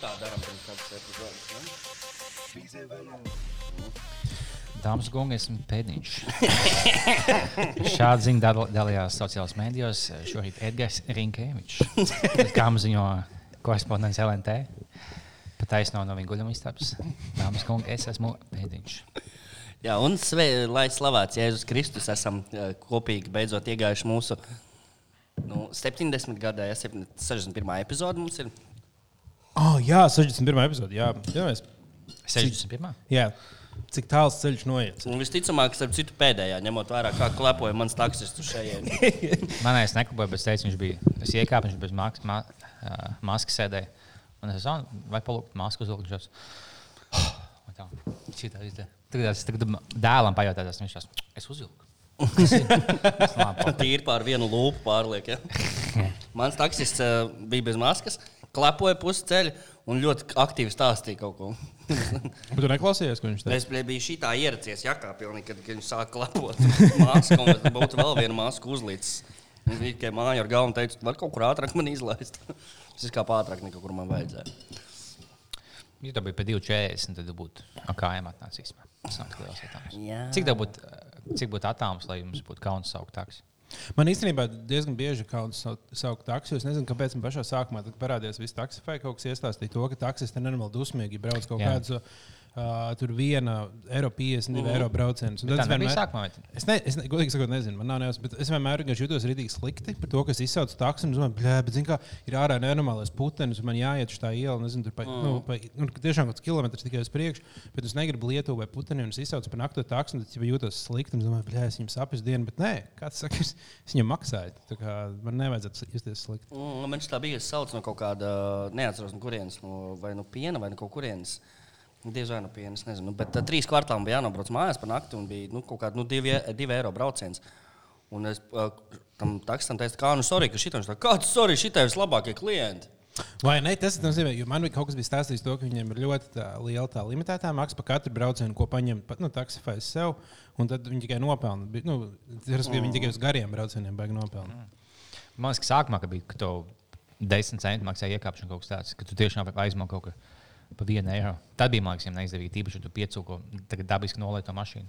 tā darām pirms kādas epizodes. Dāmas un kungi, esmu pēdiņš. Šādi ziņa dal dalījās sociālajos mēdījos. Šorīt Edgars Rinkēvičs, mums ziņo korespondents LNT, pat taisno no viņa guļamistabas. Dāmas un kungi, es esmu pēdiņš. Jā, un sve, lai slavēts Jēzus Kristus, esam kopīgi beidzot iegājuši mūsu nu, 70 gadā, ja 61. epizode mums ir. Oh, jā, 61. epizode. Jā, jā, mēs, 61. jā. Cik tāls ceļš noiet? Un visticamāk, starp citu, pēdējā, ņemot vērā, kā klepoja mans taksists šeit. Manējais nekluboja, bet es teicu, viņš bija. Es iekāpu, viņš bez maskas, ma, uh, maskas sēdēja. Un es teicu, vai palūkt masku uz vilku. Šitā izdevā. Tagad es tagad dēlam pajautāju, viņš tās, es uzvilku. Tīri pār vienu lūpu pārliek. Ja? Mans taksists uh, bija bez maskas, klepoja pusi ceļa un ļoti aktīvi stāstīja kaut ko. Bet tu neklausījies, ko viņš teica? Es biju šitā ieracies jakā, pilnīgi, kad, kad viņš sāka klepot masku, un būtu vēl viena masku uzlīcis. Viņš bija tikai māja ar galvu un teica, var kaut kur ātrāk man izlaist. Tas kā ātrāk nekā kur man vajadzēja. Ja tā bija pie 2,40, tad būtu kājām atnācis. Cik tev būtu, cik būtu attālums, lai jums būtu kauns saukt taksi? Man īstenībā diezgan bieži kauns sau- saukt taksi. Es nezinu, kāpēc man pašā sākumā parādījās viss taksifai. Kaut kas iestāstīja to, ka taksisti ir nenormāli dusmīgi brauc kaut kādus. Uh, tur viena eiro 52 mm. eiro brauciens. Nebija vienmēr- sākumā. vai? Es, ne, es ne, godīgi sakot, nezinu, man nav nevis, bet es vienmēr jutos rītīgi slikti par to, ka es izsaucu taksu. Es domāju, blē, bet, zini, kā ir ārā nenormālais putenis, un man jāiet uz tā iela, nezinu, tur pa, mm. nu, pa, nu, tiešām kaut kāds kilometrs tikai uz priekšu, bet es negribu Lietuvu vai puteni, un es izsaucu par nakto taksu, tad jau jūtos slikti, un es domāju, blē, es viņam sapņoju dienu, bet nē, kāds saka, es, es viņam maksāju. Tā kā man nevajadzētu justies slikti. Mm, Man šķiet, tā bija. Es saucu no kaut kāda, neatceros, no kurienes, no, vai no piena, vai no kaut kurienes. Diez vai no piena, es nezinu. Bet uh, trīs kvartāliem bija jānobrauc mājās par nakti, un bija nu, kaut kāda nu, divi, divi eiro brauciens. Un es uh, tam taksam teicu, kā, nu, sorry, ka šitam, kāds, sorry, šitai ir vislabākie klienti. Vai ne? Tas ir nozīmē, jo man bija kaut kas bija stāstījis to, ka viņiem ir ļoti tā, liela tā limitētā maksa par katru braucienu, ko paņem pat, nu, taksifais sev, un tad viņi tikai nopelna. Nu, tas, mm. Viņi tikai uz gariem braucieniem beigas nopelna. Man liekas, ka sākumā ka bija, ka tev 10 centi maksāja iekāpšana kaut kas tāds, ka tu tiešām aizmēji kaut ko par vienu eiro. Tad bija mākslinieks, neizdevīgi, tīpaši, ja tu piecūko tagad dabiski nolaidu mašīnu.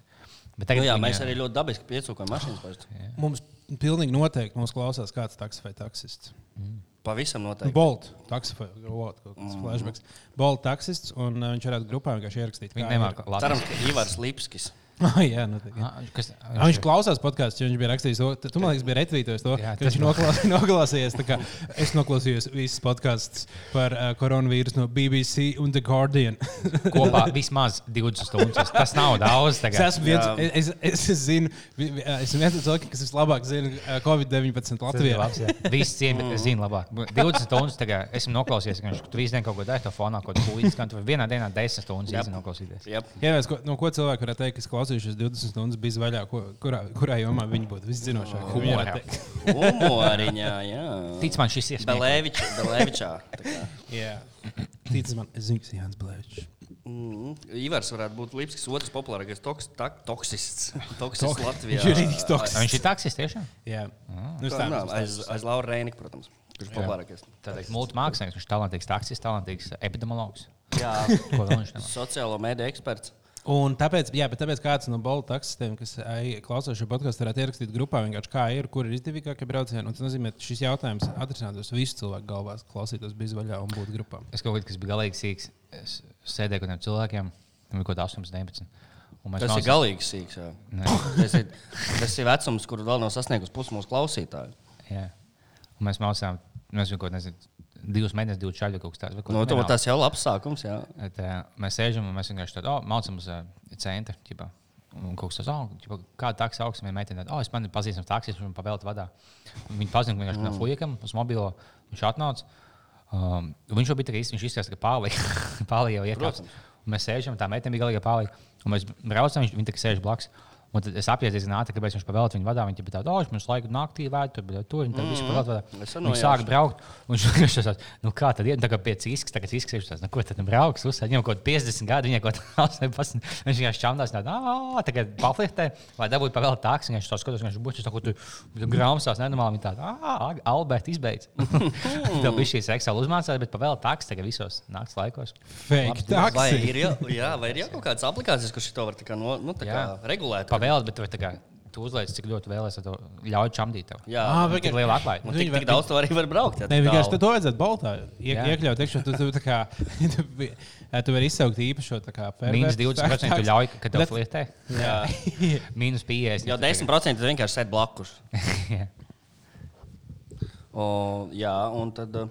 Bet Nu, tagad jā, viņa- mēs arī ļoti dabiski piecūkojam mašīnas. parasti. Mums pilnīgi noteikti mūs klausās kāds taksifai taksists. Pavisam noteikti. Bolt, taksifai, kaut kāds flashbacks. Bolt taksists, un uh, viņš varētu grupā vienkārši ierakstīt. Nemāca ir. Cerams, ka Ivars Lipskis. Ah, jā, noteikti. Ah, Kas, Ah, viņš klausās podkāstu, jo viņš bija rakstījis to. Tu, man liekas, bija retvītojis to, Jā, ka tas viņš noklās, noklausījies. tā kā Es noklausījos visas podkāstus par uh, koronavīrusu no BBC un The Guardian. kopā vismaz 20 stundas. Tas nav daudz. Es Tagad. esmu viens, Jā. es, es, es zinu, vi- es esmu viens no cilvēkiem, kas vislabāk zina uh, Covid-19 Latvijā. Visi ciemi zina labāk. 20 stundas tagad esmu noklausījies, ka viņš tur visu dienu kaut ko dara, to fonā kaut ko līdzi. Vienā dienā 10 stundas Jep. īsti noklausīties. Jā, es, ko, no ko cilvēki varētu teikt, kas klausījušies 20 stundas bija vaļā, ko, kurā, kurā jomā viņi būtu viszinošākie? Humorā. Humoriņā, jā. Tic man, šis ir iespējams. Belēvičā. Jā. Tic man, es zinu, kas ir Jānis Blēčs. Mm. Ivars varētu būt Lipskis, otrs populārākais toks, tak, toksists. Toksists Latvijā. Viņš ir toksists. Viņš ir taksis tiešām. Jā, nu, Tā, nā, aiz, aiz Laura Rēnika, protams. Kurš ir populārākais? Tad ir multimākslinieks, viņš ir talantīgs taksis, talantīgs epidemiologs. Jā, Ko viņš nemāca? sociālo mediju eksperts. Un tāpēc, jā, bet tāpēc kāds no Bolta taksistiem, kas ai, klausās šo podkāstu, varētu ierakstīt grupā, vienkārši kā ir, kur ir izdevīgākie braucieni. Un tas nozīmē, ka šis jautājums atrisinātos visu cilvēku galvās, klausītos bezvaļā un būtu grupā. Es kaut kādā, kas bija galīgi sīgs, es sēdēju ar kādiem cilvēkiem, viņiem bija kaut kāda 18, 19. Un mēs Tas ir mācījāmies- galīgi. Nē. Tas ir, tas ir vecums, kur vēl nav sasniegusi pusi mūsu klausītāju. Jā. Un mēs mācījāmies, mēs jau kaut kādā divus mēnešus, divus čaļus kaut kas tāds. vai kaut No, vienalga. tas jau ir labs sākums. Jā. Et, uh, mēs sēžam un mēs vienkārši tādu oh, mācāmies uh, centra. Ķipā. Un kaut kas tāds, oh, kāda taksa augsts, viena meitene, oh, es man pazīstams taksis, un pavēltu vadā. Viņa pazina vienkārši mm. no fujekam uz mobilo, viņš atnāca. Um, viņš jau bija tāds, viņš izskatās, ka pāri jau. Un Mēs sēžam, tā meitene bija galīgi pāri. Mēs braucam, viņš, viņa tā sēž blakus. Un tad es apjēdzu diezgan ātri, kāpēc viņš pavēlēja viņu vadā. Viņa bija tāda, oh, viņš laiku naktī vēd, tur bija tur, un tad viss pavēlēja jau Viņš nojaušu. sāk braukt, un viņš vienkārši tāds, nu kā tad ir, tā kā pēc īskas, tagad izskatās, tāds, nu ko tad nu brauks, uzsākt, viņam kaut 50 gadi, viņam kaut 18, viņš vienkārši čamdās, tāda, ah, tagad pafliktē, lai dabūtu pavēlēt tāks, viņš to skatās, viņš būtu tā, ko tu grāmatās nenormāli, viņa tāda, ah, Alberta izbeidz. Tev bija šīs Excel uzmācās, bet pavēlēt tāks tagad visos nakts laikos. Fake Vai taksi. ir, jā, vai ir jau kaut kādas aplikācijas, kas to var tā kā, no, nu, tā kā Jā. Regulēt? Pavēlēt, bet tā kā, tu uzliec, cik ļoti vēlēsies, to ļauj čamdīt tev. Jā, Ah, Tik liela atlaide. un Viņi tik, tik daudz to arī var braukt. Nē, vienkārši to vajadzētu boltā. Iek, iekļaut, iekšā, tu, tu, kā, tu, tu vari izsaukt īpašo kā Mīnus pervertu 20% tu taksi. ļauj, ka tev flirtē. Jā, Mīnus 50. jau 10% vienkārši sēž blakus. O, jā, un tad. uh,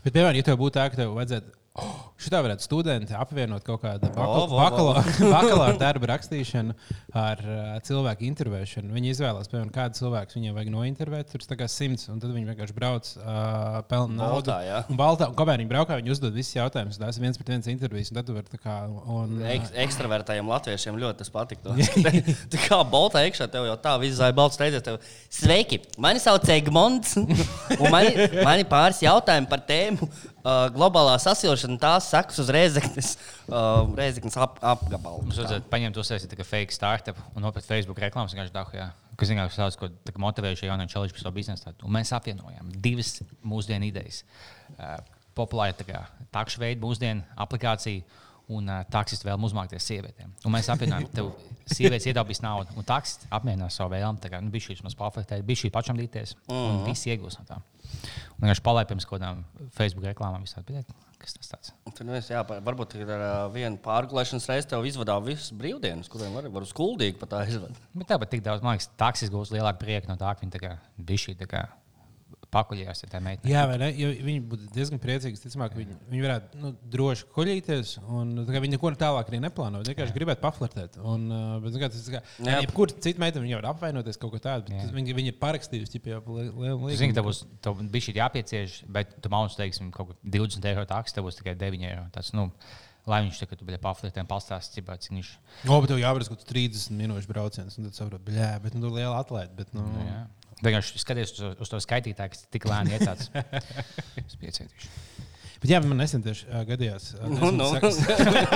Bet, piemēram, ja tev būtu tā, ka tev vajadzētu. Oh, Šitā varētu studenti apvienot kaut kādu vo. bakalaura darbu rakstīšanu ar uh, cilvēku intervēšanu. Viņi izvēlās, piemēram, kādu cilvēku viņiem vajag nointervēt. Tur ir simts, un tad viņi vienkārši brauc, uh, pelna naudu. Baltā, jā. Un baltā, un kamēr viņi braukā, viņi uzdod visus jautājumus. Ir viens pret viens intervijas, un tad tu vari tā kā. Un, uh, Ek, ekstravertējiem latviešiem ļoti tas patiktu. Tā kā balta iekšā tev jau tā viss zāle balts teica, tev sveiki, mani sauc Egmonts, un mani, mani pāris jautājumi par tēmu uh, globālā sasilšana, tās sekas uz Rēzeknes, uh, Rēzeknes ap, apgabalu. Mums vajadzētu paņemt, uzsākt tā kā fake startup un nopirkt Facebook reklāmas. Vienkārši dahu, jā. Kas vienkārši tāds, ko tā motivējuši jaunie čeliši par savu biznesu. tādu. Un mēs apvienojam divas mūsdienu idejas. Uh, populāra tā kā takšu veidu mūsdienu aplikācija. Un uh, taksists vēl uzmākties sievietēm. Un mēs apvienojam, tev sievietes ietaupīs naudu, un taksists apmierinās savu vēlmu. Tā kā nu, bija šīs mazas pafektēt, bija šī pašam līties, un viss iegūs no tā. Un vienkārši palaid pirms kaut kādām Facebook reklāmām visādi. Kas tas tāds? Tur nu es, jā, varbūt ar uh, vienu pārgulēšanas reizi tev izvadā visas brīvdienas, kuriem var, var uz kuldīgi pat aizvadīt. Bet tāpat tik daudz, man liekas, taksis gūs lielāku prieku no tā, ka viņi tā kā bija šī tā kā pakuļījās ar tām meitenēm. Jā, vai ne? Jo viņi būtu diezgan priecīgi. Ticamāk, viņi, viņi varētu nu, droši kuģīties. un, kā Viņi neko tālāk arī neplāno. Viņi vienkārši gribētu paflirtēt. Un, uh, bet, kā, tas, kā, Jā. jebkur cita meitene viņa var apvainoties kaut ko tādu. Viņi, viņi ir parakstījuši jau lielu Zini, tev būs šī jāpiecieš, bet tu maunus, teiksim, kaut ko 20 eiro tāks, tev būs tikai 9 eiro. Tas, nu, lai viņš tagad bija paflirtēm, pastāstīs, cik cik viņš. No, bet tev jābrauc kaut kāds 30 minūšu brauciens. Un tad saproti, bļā, bet nu, tur liela atlaide. Bet, nu, Nu, jā. Vienkārši skaties uz, uz to skaitītāju, kas tik lēni iecēts. Es piecietīšu. bet jā, man nesen tieši uh, gadījās. Uh, Nu, nu. sakas-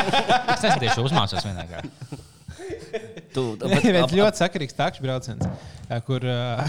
Es nesen tieši uzmācos vienā gā. Tu, Bet ļoti sakarīgs takšu brauciens, kur. ā,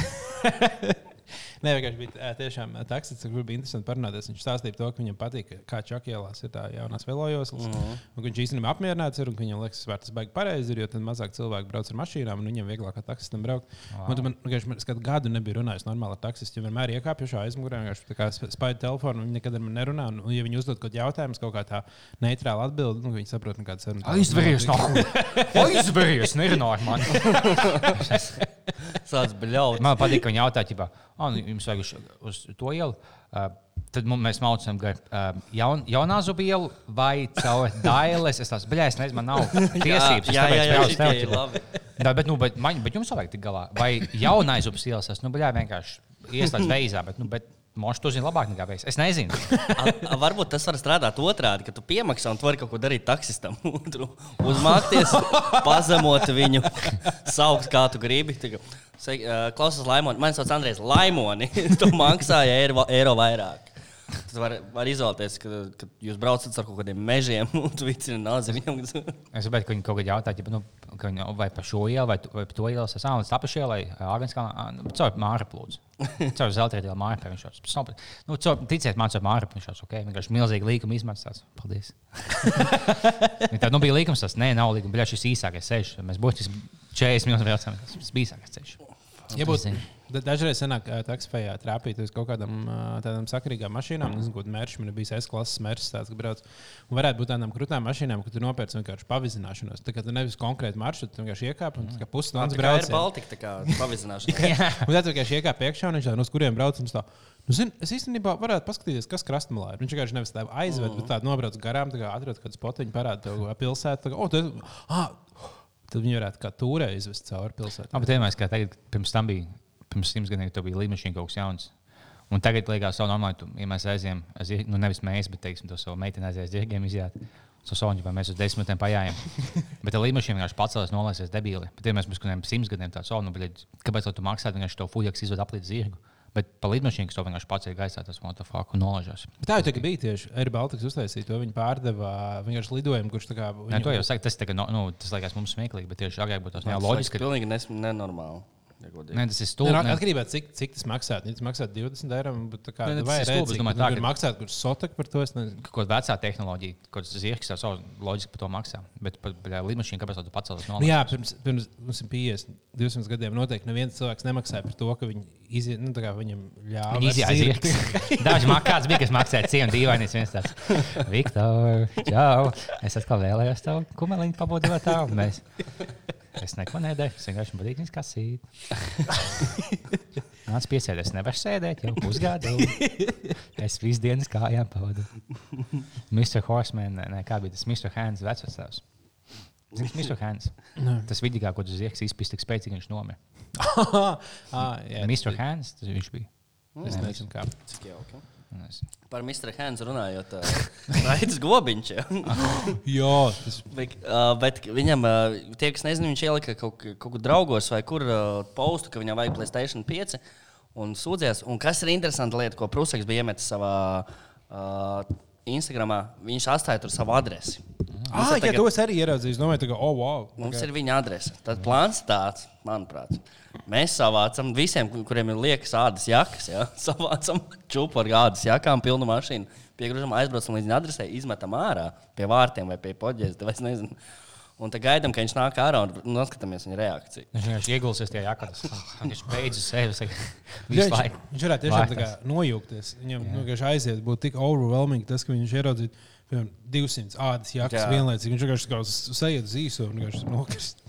Nē, vienkārši bija tiešām taksists, kur bija interesanti parunāties. Viņš stāstīja to, ka viņam patīk, kā čakielās ir tā jaunās velojoslas. Un, ka viņš īstenībā apmierināts ir un viņam liekas, ka tas baigs pareizi, ir, jo tad mazāk cilvēku brauc ar mašīnām un viņiem vieglāk kā taksistam braukt. Wow. Man, man, vienkārši, man skatu gadu nebija runājis normāli ar taksistu. Jo vienmēr iekāpju šā aizmugurē, vienkārši tā kā sp- spaidu telefonu, viņi nekad ar mani nerunā. Un, ja viņi uzdod kaut kādu jautājumu, kaut kā tā neitrāla atbilde, nu, viņi saprot, kāda saruna. tā- Aizveries, no Aizveries, nerunāj man. Sāc bļaut. Man patīk, ka viņi jautā, ķipā, oh, nu, jums vajag uz, uz to ielu. Uh, tad mēs mācām, ka uh, jaun, jaunā zuba ielu vai caur dailes. Es tās bļēs, nezinu, man nav tiesības. es Jā, jā, jā, ir ķipa. labi. Tā, bet, nu, bet, man, bet jums vajag tik galā. Vai jaunā zuba ielas, es nu, bļē, vienkārši ieslēdzu veizā. Bet, nu, bet, Mošs to zina labāk nekā es. Es nezinu. A, a, varbūt tas var strādāt otrādi, ka tu piemaksā un tu vari kaut ko darīt taksistam. Uzmākties, pazemot viņu, saukt, kā tu gribi. Klausos, Laimoni, man sauc Andrejs Laimoni. tu maksāji eiro, eiro vairāk. Tad var, var izvēlēties, ka, ka jūs braucat ar kaut kādiem mežiem un tu vicini nāzi viņam. Es saprotu, ka viņi kaut kādā jautā, ķipa, nu, ka viņi, vai par šo ielu, vai, vai par to ielu. Es esmu līdz tapuši ielai, Āgāns kā nu, caur māra plūdzu. Caur zelta ielu māra pie viņš šos. Nu, caur, ticiet man, caur māra pie viņš šos. Okay? Vienkārši milzīgi līkuma izmaksas tāds. Paldies. Tā, nu, bija līkums tas, nē, nav līkuma, bet šis īsākais ceļš. Mēs būtu 40 minūtes braucam, tas bija īsākais ceļš. Ja būtu dažreiz senāk taksifējā trāpīties kaut kādam ā, tādam sakarīgam mašīnām, nezinu, kāda mērķa man bija S klases mērķis, tāds, ka brauc. Un varētu būt tādām krūtām mašīnām, ka tu nopērci vienkārši pavizināšanos. Tā kā tu nevis konkrēti maršrutu, tu vienkārši iekāp un pusstundas Tā kā ir brauc. Baltika, tā kā pavizināšana. Un tad vienkārši iekāpa iekšā un viņš tā, no uz kuriem brauc. viņš tā, Nu, zin, es īstenībā varētu paskatīties, kas krastmalā ir. Viņš vienkārši nevis tā aizved, mm. bet tādu nobrauc garām, tā kā atrod kādu spotiņu, parāda tev pilsētu. Tā kā, oh, tad, ah, tad viņi varētu kā tūrē izvest cauri pilsētai. Jā, bet vienmēr, kā tagad, pirms tam bija, pirms simts gadiem, tur bija līnija kaut kas jauns. Un tagad liekas, ka normāli, tu, ja mēs aizējām, aiz, nu nevis mēs, bet teiksim, to savu meiteni aizies zirgiem izjāt. Soņi, vai mēs uz desmit minūtēm pajājām. Bet ar līniju vienkārši pacēlās, nolaisies debīli. Bet, ja mēs pirms kādiem simts gadiem tādu savu, nu, bļaļ, kāpēc tu maksā vienkārši to fuļaks izved aplīdz zirgu? Bet par līniju to vienkārši pacēla gaisā, tas motofaku nolažās. Bet Tā jau tā bija tieši Air Baltics uztaisīja to. Viņi pārdeva vienkārši lidojumu, kurš tā kā. Nē, viņu- to jau saka, tas, tā, kā, no, nu, tas liekas mums smieklīgi, bet tieši agrāk būtu tas Jā, jā, loģiski. loģiski. Tas ir pilnīgi nes- nenormāli. Ja. Nē, tas ir Nē, stulbi. nu, ne- Atkarībā no cik, cik tas maksā. Ja tas maksā 20 eiro, bet tā kā nu, vai ir redzi, stulbi, domāju, tā, ka- maksāt, kurš sotak par to. Es nezinu. Kaut kāda vecā tehnoloģija, kaut kas zirgs, jau savu loģiski par to maksā. Bet par līniju, kāpēc tu pacēlies no Nu, jā, pirms, pirms mums ir 50, 200 gadiem noteikti neviens cilvēks nemaksāja par to, ka viņi iziet, nu, tā kā viņam ļāva. Viņi izjāja zirgs. Daži maksāts bija, kas maksāja cienu dīvainīs viens tāds. Viktor, čau! Es atkal vēlējos tavu kumeliņu pabūdot tā. Es neko nedēļu, es vienkārši patīk viņas kasīt. Nāc piesēties, nevar sēdēt jau pusgadu. Es visu dienas kājām pavadu. Mr. Horseman, ne, kā bija tas Mr. Hands vecvecās. Zini, Mr. Hands. Tas vidīgāk, ko tu zieks izpist tik spēcīgi, viņš nomira. ah, jā, Mr. Hands, tas viņš bija. Es nezinu, kā. Cik jauki. Es- Par Mr. Hands runājot, Raidis Gobiņš. Jā, tas uh, bet viņam, tie, kas nezina, viņš ielika kaut, kaut kur draugos vai kur postu, ka viņam vajag Playstation 5 un sūdzējās. Un kas ir interesanta lieta, ko Prūsaks bija iemetis savā uh, Instagramā, viņš atstāja tur savu adresi. Ah, jā, to es arī ieraudzīju. Es domāju, ka, oh, wow. Mums ir viņa adrese. Tad plāns tāds, manuprāt. Mēs savācam visiem, kuriem ir liekas ādas jakas, ja? savācam čūpu ar ādas jakām, pilnu mašīnu, piegrūžam, aizbraucam līdz viņa adresē, izmetam ārā pie vārtiem vai pie poģēs. vai es nezinu. Un tad gaidām, ka viņš nāk ārā un noskatāmies viņa reakciju. Viņš vienkārši iegulsies tajā jakā. tas- Viņš beidzas sevi Jā, visu viņš, varētu tiešām nojūgties. Viņam nu, vienkārši aiziet, būtu tik overwhelming tas, ka viņš ieraudzītu piemēram, 200 ādas jakas Jā. vienlaicīgi. Viņš vienkārši kā sajiet uz īso un vienkārši nokrist.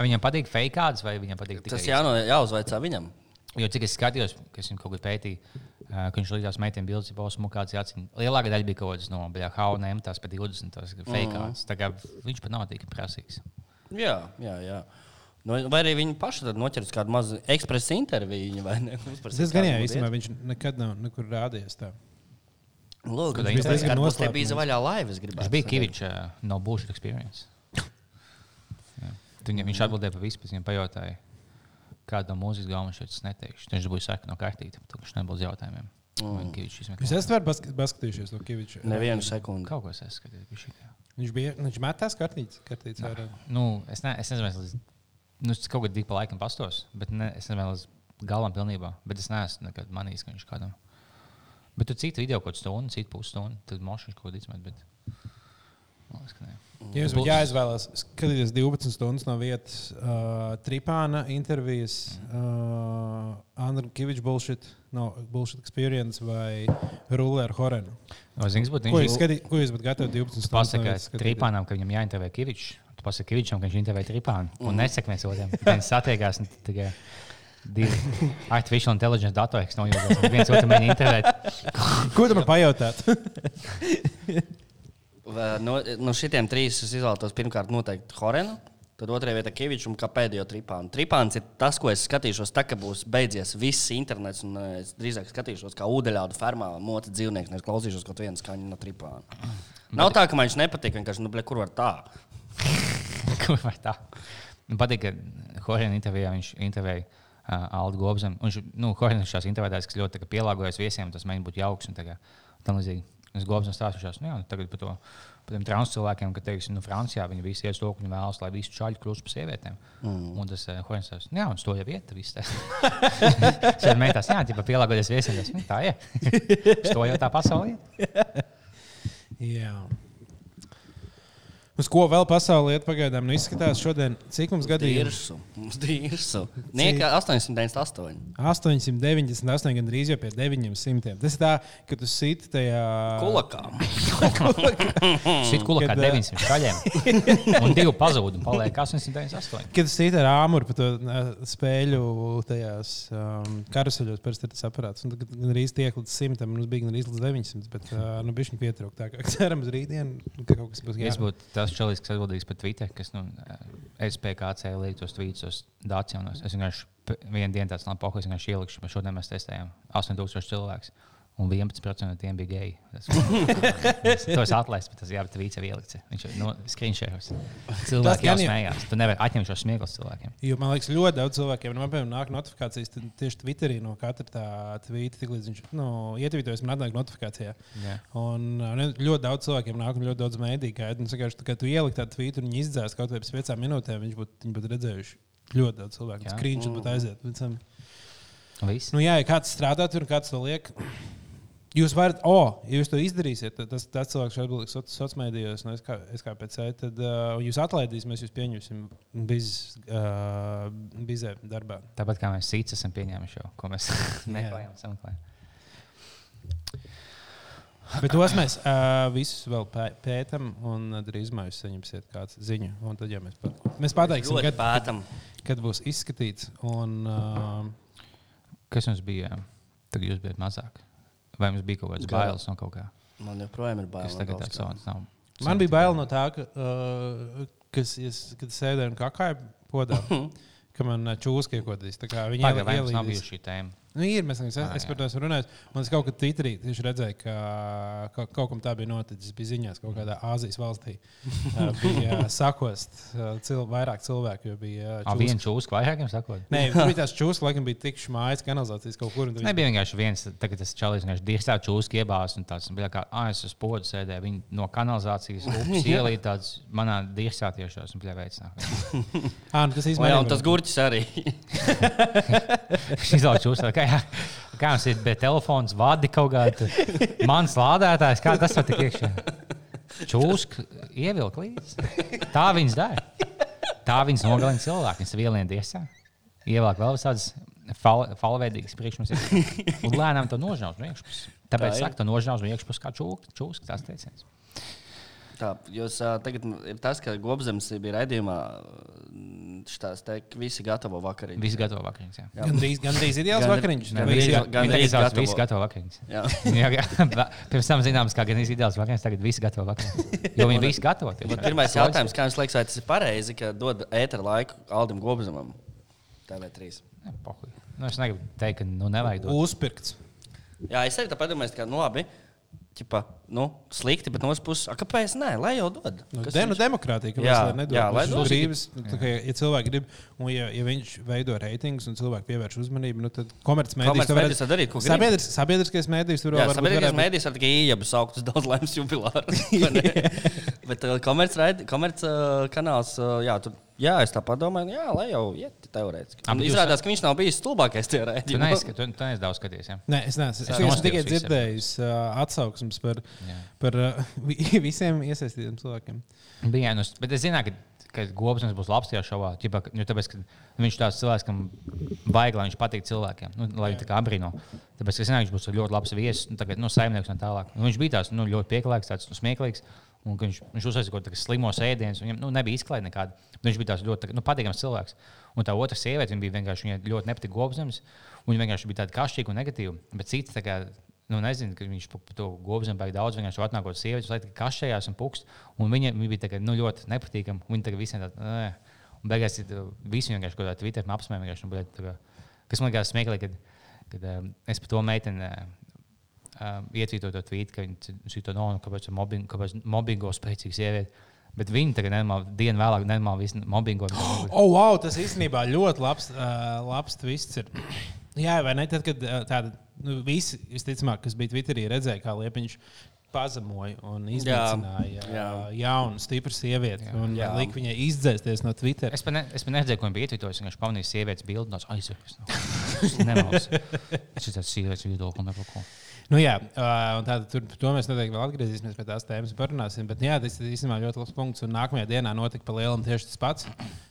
Viņam patīk fake kāds vai viņam patīk tikai Tas jāno, jāuzvaicā viņam. Jo cik es skatījos, kas viņam kaut ko pētīja, ka viņš līdzās meitiem bildes, jau posmu kāds jācīn. Lielākā daļa bija kaut kādas no H&M, tās pa 20, tās fake kāds. Tā kā viņš pat nav tik prasīgs. Jā, jā. jā. Nu, vai arī viņi paši tad noķers kādu mazu ekspresa interviju. vai ne? Uzprasīt, Tas gan jā, kāda būtu īstenībā viņš nekad nav nekur rādījies tā. Lūk, Kad viņš bija diezgan tas, kas bija noslēpums. zvaigžā laivas. Viņš bija no bullshit experience. Jā. Tu Viņam, viņš atbildēja par visu, pēc viņam pajautāja, kāda no mūzikas galvenā šeit es neteikšu. Viņš bija sarkano kartīti, tad viņš nebūs jautājumiem. Mm. Jūs esat pask- paskatījušies to Kiviču? Nevienu sekundi. Kaut ko es esmu šitā. Viņš bija, viņš metās kartītes, kartītes ārā. Nu, es, ne, es nezinu, es līdz, nu, es kaut kādā pa laikam pastos, bet ne, es nezinu, līdz galam pilnībā. Bet es neesmu nekad manījis, ka viņš kādam. Bet tur citu video kaut stundu, citu pusstundu, tad mošs kaut ko izmet. Bet... Liekas. Ja jums būtu jāizvēlas skatīties 12 stundas no vietas, uh, Tripāna intervijas, uh, Andrija Kaviča bullshit, no, bullshit experience vai Rulē ar Horenu. Kas būtu Ko jūs, viņš? skatī, ko jūs būtu gatavi 12 stundas? no vietas skatīties? Trīpānam, ka viņam jāintervē Kavičs. Tu pasaki Kavičam, ka viņš intervē Trīpānu. Un nesaka viens otram. Viņi satiekās un tikai divi artificial intelligence datori, kas nojūtas. Viens otram intervēt. Ko tu man pajautāt? No, no šitiem trīs es izvēlētos pirmkārt noteikti Horenu. Tad otrajā vietā Kavičs un kā pēdējo tripānu. Tripāns ir tas, ko es skatīšos, tā, ka būs beidzies viss internets. Un eh, es drīzāk skatīšos, kā ūdeņādu fermā mota dzīvnieks. Nevis klausīšos kaut vienu skaņu no tripāna. Nav tā, ka man viņš nepatīk. Vienkārši, nu, ble, kur var tā? Kur var tā? Man patīk, ka Horēna intervijā viņš intervēja uh, Aldu Gobzem. Un Viņš, nu, Horēna šās intervētājs, kas ļoti kā pielāgojas viesiem, tas mēģina būt jauks un tā kā tam līdzīgi. Es Gobzem stāstīšos, nu, jā, tagad par to. Par tiem trans cilvēkiem, ka, teiksim, nu, Francijā viņi visi iet to, ka viņi vēlas, lai visi čaļi kļūst par sievietēm. Mm. Un tas uh, Horēns stāsta, jā, un to jau vieta, viss tas. Šeit mētās, jā, tipa pielāgoties viesiem, tas, nu, tā ir. To jau tā pasaulē. Jā. Uz ko vēl pasaulē iet pagaidām? Nu, izskatās šodien, cik mums gadījumi? Dirsu. Mums dirsu. Nieka 898. 898, gan drīz jau pie 900. Tas ir tā, ka tu siti tajā Kulakā. Šī kulakā Kad, eh, 900 kaļiem. Un divi pazuda un paliek 898. Kad tu siti ar āmuru pa to uh, spēļu tajās um, karuseļos, parasti ir tas aparāts. Un tad, kad gan drīz tiek līdz 100, mums bija gan drīz līdz 900, bet uh, nu, bija viņa pietrūkta. Tā kā cerams rītdien, ka kaut kas būs būtu tas čalis, kas atbildīgs par Twitter, kas nu, SPKC liek tos tvītus uz Dācijos. Es vienkārši vienu dienu tāds labi pokas, vienkārši ielikšu, bet šodien mēs testējām 8000 cilvēku. Un 11% no tiem bija geji. Tas tos atlaist, bet tas jā, bet tvīts jau ielikts. Viņš ir no screenshoters. Cilvēki jau smējās. Tu nevari atņemt šo smieklus cilvēkiem. Jo man liekas, ļoti daudz cilvēkiem, nu, man piemēram, nāk notifikācijas tad tieši Twitterī no katra tā tvīta, tiklīdz viņš nu, ietvītojas, man atnāk notifikācijā. Jā. Un uh, ne- ļoti daudz cilvēkiem nāk, un ļoti daudz mēdīju gaida. Un, tā kā tu ieliki tādu tvītu un viņi izdzēs kaut vai pēc piecām minūtēm, viņš būtu, būtu redzējuši ļoti daudz cilvēku. Jā. Skrīnšot būtu aiziet. Viss. Nu, jā, ja kāds strādā tur un kāds to liek. Jūs varat, oh, ja jūs to izdarīsiet, tad tas, tas cilvēks šeit būs sociālajos mēdījos, no SKPC, tad uh, jūs atlaidīs, mēs jūs pieņemsim biz, uh, bizē darbā. Tāpat kā mēs cits esam pieņēmuši jau, ko mēs meklējam, sameklējam. Bet tos mēs uh, visus vēl pē- pētām, un drīzumā jūs saņemsiet kādu ziņu. Un tad, ja mēs, pat, mēs pateiksim, kad, pētam. kad būs izskatīts. Un, uh, Kas mums bija? Tad jūs bijat mazāk. Vai mums bija kaut kāds bailes no kaut kā? Man joprojām ir Kas bail. no tagad kā. savs man bija bail no tā, ka, uh, kas, es, kad sēdēju un kakāju podā, ka man čūska iekodīs. Mums nav ielīdīs. bijusi šī tēma? Nu, ir, mēs, es, Ah, es par jā. to esmu runājis. Man kaut kā Twitterī tieši redzēju, ka ka kaut kam tā bija noticis. Bija ziņās, ka kaut kādā Āzijas valstī bija sakost cil, vairāk cilvēku. jo Bija, Ah, uh, viens čūsku vairākiem sakot. Nē, tur bija tās čūskas, laikam bija tik šmājas kanalizācijas kaut kur. Nebija vienkārši viens, tagad tas čalis vienkārši diezā čūsku iebās un tāds bija kā, ah, es uz podu sēdēju, viņi no kanalizācijas upes ielīja tāds manā diezā tiešos un pļā veicinā. Ā, nu, tas tas gurķis arī. Šis izlauž čūsku, kā, kā mums ir, bet telefons vadi kaut kādu mans lādētājs, kā tas var tik iekšā. Čūsku ievilk līdzi. Tā viņas dara. Tā viņas nogalina cilvēku, viņas vielien diezā. Ievelk vēl tādas fal falveidīgas priekšmets. Un lēnām to nožņaus no iekšpuses. Tāpēc Tā saka, to nožņaus no iekšpuses kā čūska. Čūska tas teiciens. Tā, jūs tagad ir tas, ka Gobzems bija raidījumā. Šitās te visi gatavo vakariņu. Viss gatavo vakariņas. jā. Jā. Gandrīz, gandrīz ideāls Gan- vakariņš. gan- Vai gan- gan- Gandrīz tagad gatavo. viss gatavo vakariņas. Jā. Jā, jā. Pirms tam zināms, kā gan ideāls vakariņas, tagad viss gatavo vakariņas. Jo viņi visi gatavo. Pirmais jautājums, kā jums liekas, vai tas ir pareizi, ka dod ēteru laiku Aldim Gobzemam? TV3. Jā, pohuj. Nu, es negribu teikt, ka nu, nevajag dot. Uzpirkts. Jā, es arī tā domāju, ka, nu, labi, ķipa, nu, slikti, bet no otras puses, kāpēc nē, lai jau dod? Nu, de, nu, demokrātija, ka Jā, nedod jā, lai dod. brīvas. Nu, kā, ja cilvēki grib, un ja, ja viņš veido reitingus un cilvēki pievērš uzmanību, nu, tad komercmedijas Komercmedijas var darīt. Sabiedris, sabiedriskais mēdījis tur Jā, varbūt sabiedriskais varētu mēdījis ar tikai iejabu saukt uz daudz laimes jubilāru. Bet uh, komerc, uh, kanāls, uh, jā, tur, jā, es tā padomāju, jā, lai jau iet teorētiski. Jūs- Izrādās, ka viņš nav bijis stulbākais Tu raidījumā. neesi, tu, tu neesi daudz skaties. Ja? Nē, es neesmu. Es, Es es tikai visu dzirdējis uh, atsauksmes par, Jā. par uh, vi- visiem iesaistītiem cilvēkiem. Bija, nu, bet es zināju, ka, ka Gobsons būs labs tajā šovā. Ķipa, nu, tāpēc, viņš tāds cilvēks, kam vajag, lai viņš patīk cilvēkiem, nu, lai viņi tā kā abrīno. Tāpēc es zināju, ka viņš būs ļoti labs viesis, nu, tagad, nu, saimnieks un tā tālāk. Nu, viņš bija tāds nu, ļoti pieklājīgs, tāds nu, smieklīgs. Un, viņš viņš uzsāca kaut kādus slimos ēdienus, viņam nu, nebija izklaide nekāda. Viņš bija tāds ļoti nu, patīkams cilvēks. Un tā otra sieviete viņa bija vienkārši viņa ļoti nepatika gobzems. Viņa vienkārši bija tāda kašķīga un negatīva. Bet cits, kā, nu, nezinu, ka viņš to gobzemu baigi daudz vienkārši atnākot sievietes, lai tikai kašējās un pukst. Un viņa, viņa bija kā, nu, ļoti nepatīkama. Viņa tagad visiem tāda, "Ē." un beigās uh, visi vienkārši kaut kādā Twitter apsmēja. vienkārši, nu, bļet, tā kā- Kas man liekas smieklīgi, kad, kad um, es par to meiteni. Uh, um, ietvītot to tvītu, ka viņi to nav, kāpēc ir mobbing, kāpēc mobbingo spēcīga sieviete. Bet viņi tagad nenormāli, dienu vēlāk, nenormāli mobbingo. Oh, wow, tas īstenībā ļoti labs, uh, labs twists. Ir. Jā, vai ne? Tad, kad tāda, nu, visi, visticamāk, kas bija Twitterī, redzēja, kā Liepiņš pazemoja un iznīcināja jā. uh, jaunu, stipru sievieti Jā. un Jā. lika viņai izdzēsties no Twitter. Es pat ne, es neredzēju, ko viņi bija ietvītojis. Viņš pamanīja sievietes bildi, no aizsardzības. Tas ir tāds sievietes viedoklis, ne par ko. Nu, jā, un tātad tur, to mēs noteikti vēl atgriezīsimies pie tās tēmas, un parunāsim. Bet jā, tas ir īstenībā ļoti labs punkts. Un nākamajā dienā notika pa lielam tieši tas pats,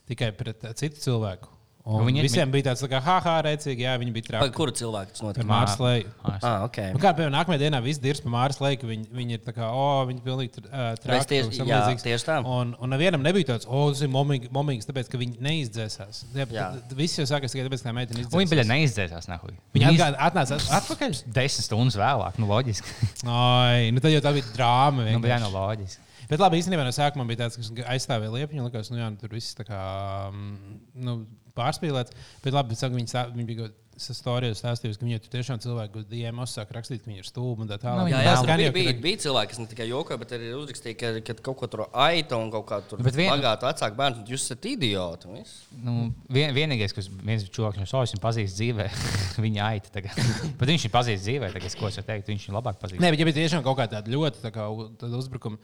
tikai pret citu cilvēku. Un Viņi- viņi, visiem bija tāds, tā kā, ha, ha, rēcīgi, jā, viņi bija traki. kuru cilvēku tas notika? Mārsu Leju. Ah, ok. Nu, kā piemēram, nākamajā dienā viss dirz par Mārsu Leju, viņi, viņi ir tā kā, oh, viņi pilnīgi uh, Es traki. tieši- jā, tieši tā. Un, un nevienam nebija tāds, oh, tas ir momīgi- momīgs, tāpēc, ka viņi neizdzēsās. Jā, Jā. bet Viss jau sākās tikai tāpēc, ka meitene Un viņi bija izdzēsās. neizdzēsās. Nahuj. Viņa iz- atgād- atnāca atpakaļ. Desmit stundas vēlāk, nu loģiski. Ai, nu tad jau tā bija drāma. nu, bija vienkārši. no loģiski. Bet labi, īstenībā no sākuma bija tāds, kas aizstāvēja liepiņu. Likās, nu, jā, nu, tur viss tā kā mm, nu, pārspīlēts. Bet labi, bet, saka, viņi, sā, viņi bija kaut stāstījis, stāstījis, ka viņai tur tiešām cilvēki uz DM sāk rakstīt, ka viņi ir stulbi un tā tālāk. Nu, Jā, Jā, jā, bija, jau, bija, ka- bija cilvēki, kas ne tikai jokoja, bet arī uzrakstīja, ka, ka kaut ko tur aita un kaut kā tur vien- pagāta vecāku bērnu. Jūs esat idioti. viss. Nu, vien, vienīgais, kas viens cilvēks no savas pazīst dzīvē, viņa aita. tagad. Bet viņš ir pazīstams dzīvē, tagad, ko es varu teikt, viņš ir labāk pazīstams. Nē, bet ja bija tiešām kaut kāda ļoti tā kā, tāda uzbrukuma.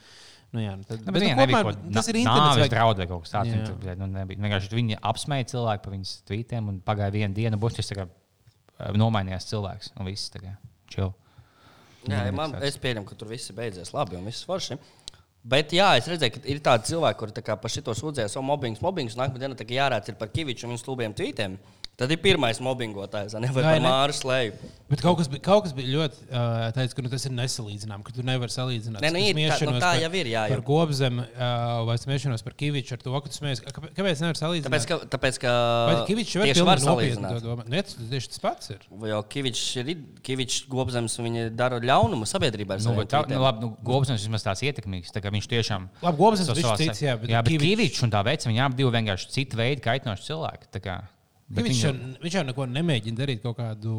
Nu, jā, nu tad, Nu, bet, bet nu, kaut kāda tas ir internets. vai- draudu vai kaut kas tāds. Jā. Viņa tur, Nu, nebija. Vienkārši viņa apsmēja cilvēku par viņas tvītiem un pagāja viena diena, būs tas eh, nomainījās cilvēks un viss kā chill. Jā, Nu, man, es pieņemu, ka tur viss beidzies labi un viss forši. Bet jā, es redzēju, ka ir tādi cilvēki, kuri tā par šito sūdzējās, o mobbings, mobbings, un nākamā diena tā kā jārāc ir par Kaviču un viņa stulbiem tvītiem. Tad ir pirmais mobbingotājs, vai ne? Ne? Māru slēju. Bet kaut kas, bija, kaut kas bija ļoti uh, teicis, ka nu, tas ir nesalīdzināms, ka tu nevari salīdzināt. Nē, nu, ir tā- nu, tā par- jau ir, jā, jau. Par gobzem uh, vai smiešanos par Kaviču ar to, ka tu smies. Kāpēc, nevar salīdzināt? Tāpēc, ka, tāpēc, ka Kavičs tieši pilnīgi var salīdzināt. Nē, tas tieši tas pats ir. Vai jau Kavičs ir Kavičs gobzems un viņi dara ļaunumu sabiedrībai? Nu, tā, nu, labi, nu, Gobsons vismaz tāds ietekmīgs. Tā kā viņš tiešām. Labi, Gobzems viņš cits, jā, bet jā, bet Kivičs- Kavičs un tā veids, viņi abi divi vienkārši citu veidu kaitinoši cilvēki. Bet Viņš, viņi- jau, viņš jau neko nemēģina darīt, kaut kādu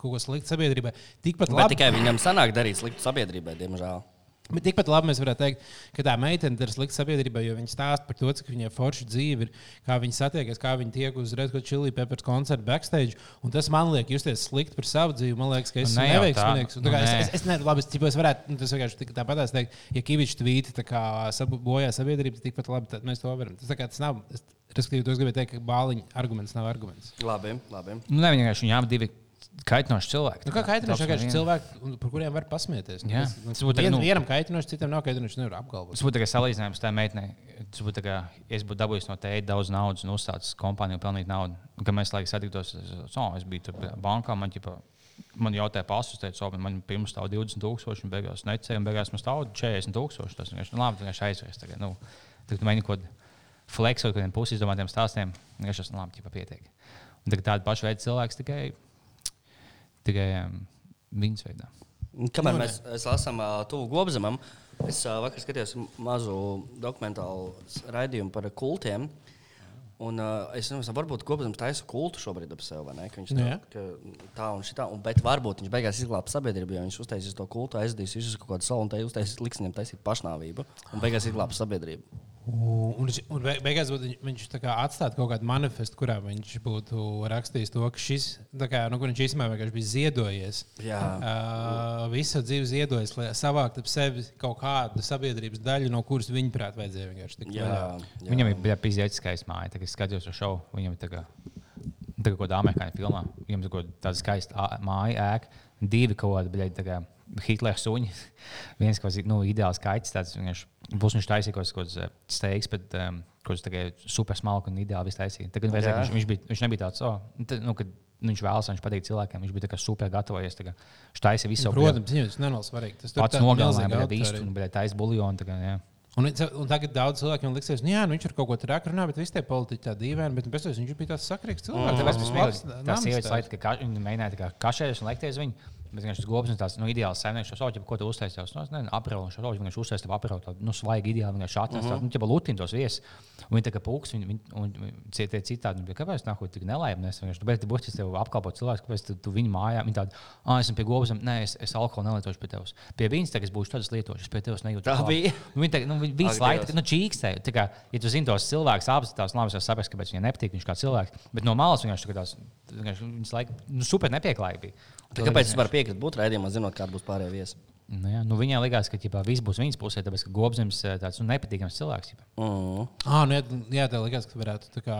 kaut ko sliktu sabiedrībai. Tikpat Bet labi, tikai viņam sanāk darīt sliktu sabiedrībai, diemžēl. Bet tikpat labi mēs varētu teikt, ka tā meitene ir slikta sabiedrībai, jo viņa stāsta par to, cik viņai forša dzīve ir, kā viņa satiekas, kā viņa tiek uz Red Hot Chili Peppers koncerta backstage. Un tas man liek justies slikti par savu dzīvi. Man liekas, ka es Nu, esmu tā. neveiksmīgs. Nu, kā Es, es, es, ne, labi, es, es varētu nu, tas vienkārši tik- tāpat teikt, ja Kavičs tvīti tā kā sabu- bojā sabiedrību, tad tikpat labi mēs to varam. Tas, tā kā, tas nav. Es, respektīvi, to es gribēju teikt, ka bāliņa arguments nav arguments. Labi, labi. Nu, ne, vienkārši abi divi kaitinoši cilvēki. Nu, kā kaitinoši vienkārši cilvēki, par kuriem var pasmieties. Nu, Jā. tas- nu, būtu vien, nu- vienam kaitinoši, citam nav kaitinoši. Nevar apgalvot. Tas būtu tikai salīdzinājums tā meitenei. Tas būtu kā, ja es būtu dabūjis no tēta daudz naudas un uzstācis kompāniju pelnīt naudu. Kad mēs laikam satiktos, es, oh, es biju bankā, man, ģipa, man jautāja pasus, teica, oh, man pirms stāv 20,000, un beigās necēlīja, un beigās man stāv 40,000. Tas vienkārši nu, labi, vienkārši aizvērst. Tagad, nu, tagad mēģinu kaut ko fleksot, kādiem pusi izdomātiem stāstiem. Tas nu, labi, ģipa, pietiek. Un tagad tāda paša veida cilvēks tikai, tikai um, viņas veidā. Kamēr Nu, mēs lasām uh, tuvu gobzemam, es uh, vakar skatījos mazu dokumentālu raidījumu par kultiem. Un, uh, es nezinu, varbūt Gobsams taisa kultu šobrīd ap sevi, vai ne? Ka viņš tā, ka tā un šitā, un, bet varbūt viņš beigās izglābs sabiedrību, jo viņš uztaisīs to kultu, aizdīs visus kaut kādu salu un te uztaisīs liks viņam taisīt pašnāvību, un beigās izglābs sabiedrību. Un, un, beigās viņš atstātu kaut kādu manifestu, kurā viņš būtu rakstījis to, ka šis, kā, nu, viņš īstenībā vienkārši bija ziedojies. Jā. Uh, visu dzīvi ziedojis, lai savāktu ap sevi kaut kādu sabiedrības daļu, no kuras viņa prāt vajadzēja vienkārši tikt vaļā. Viņam ir bija pizdzēts skaists māja. Tagad, skatījos šo šovu, viņam ir tā kā, tā kā kaut kāda amerikāņu filmā. Viņam ir tāda skaista māja, ēka, divi kaut kādi, bļaļ, Hitlera suņi. Viens kaut kāds nu, ideāls kaits, tāds vienkārši būs viņš taisīja kaut kāds eh, steiks, bet um, kaut kāds super smalks un ideāli viss taisīja. Tagad vajadzēja, viņš, viņš, bija, viņš nebija tāds, oh, nu, tad, nu, kad viņš vēlas, viņš patīk cilvēkiem, viņš bija tā super gatavojies. tā Viņš taisīja visu Protams, viņam tas nav svarīgi. Tas pats tā nogalināja, visu, autori. un bija taisīja buļļonu. tā kā, jā. Un, un tagad daudz cilvēkiem liksies, nu, jā, nu, viņš ir kaut ko tādu runājis, bet visi tie politiķi tā dīvaini, bet pēc tam viņš bija tāds sakrīgs cilvēks. Tāpēc Tas tas labs bija tā namstāsts. sieviete, lai tā kā viņa mēģināja tā kašēties un lekties viņu. Bet viņš gobs tāds nu, ideāls saimnieks, jau sauc, ko tu uztaisīji. Nu, nezinu, aprēlu, šo sauc, viņš uztaisīja aprēlu, tādu nu, svaigu ideālu, viņš Mhm. uh -huh. nu, ķipa lutin tos viesus. Viņi tā kā pūks, viņi, viņi, un tie tie citādi, nu, kāpēc nāk, tik nelaimīgi. Es vienkārši, bet tu būsi tev apkalpot cilvēks, kāpēc tu, tu viņu mājā, viņi tādi, ah, esmu pie gobsam, nē, es, es alkoholu nelietošu pie tevis. Pie viņas tagad būšu tādas lietošas, pie tevis nejūtu. Tā bija? Nu, Viņi tā, nu, viņi visu laiku nu, čīkstēja. Tā kā, ja tu zini tos cilvēkus, apstāties, labi, es saprotu, kāpēc viņiem nepatīk, viņš kā cilvēks. Bet no malas vienkārši tāds, vienkārši viņas laika, nu, super nepieklājīgi bija. Tā Kāpēc es varu piekrist būt raidījumā, zinot, kāda būs pārējā viesa? Nu, jā, nu, viņai likās, ka ģipā, viss būs viņas pusē, tāpēc ka Gobsams ir tāds nu, nepatīkams cilvēks. ģipā. Mm. Ah, nu, jā, jā, tā likās, ka varētu tā kā,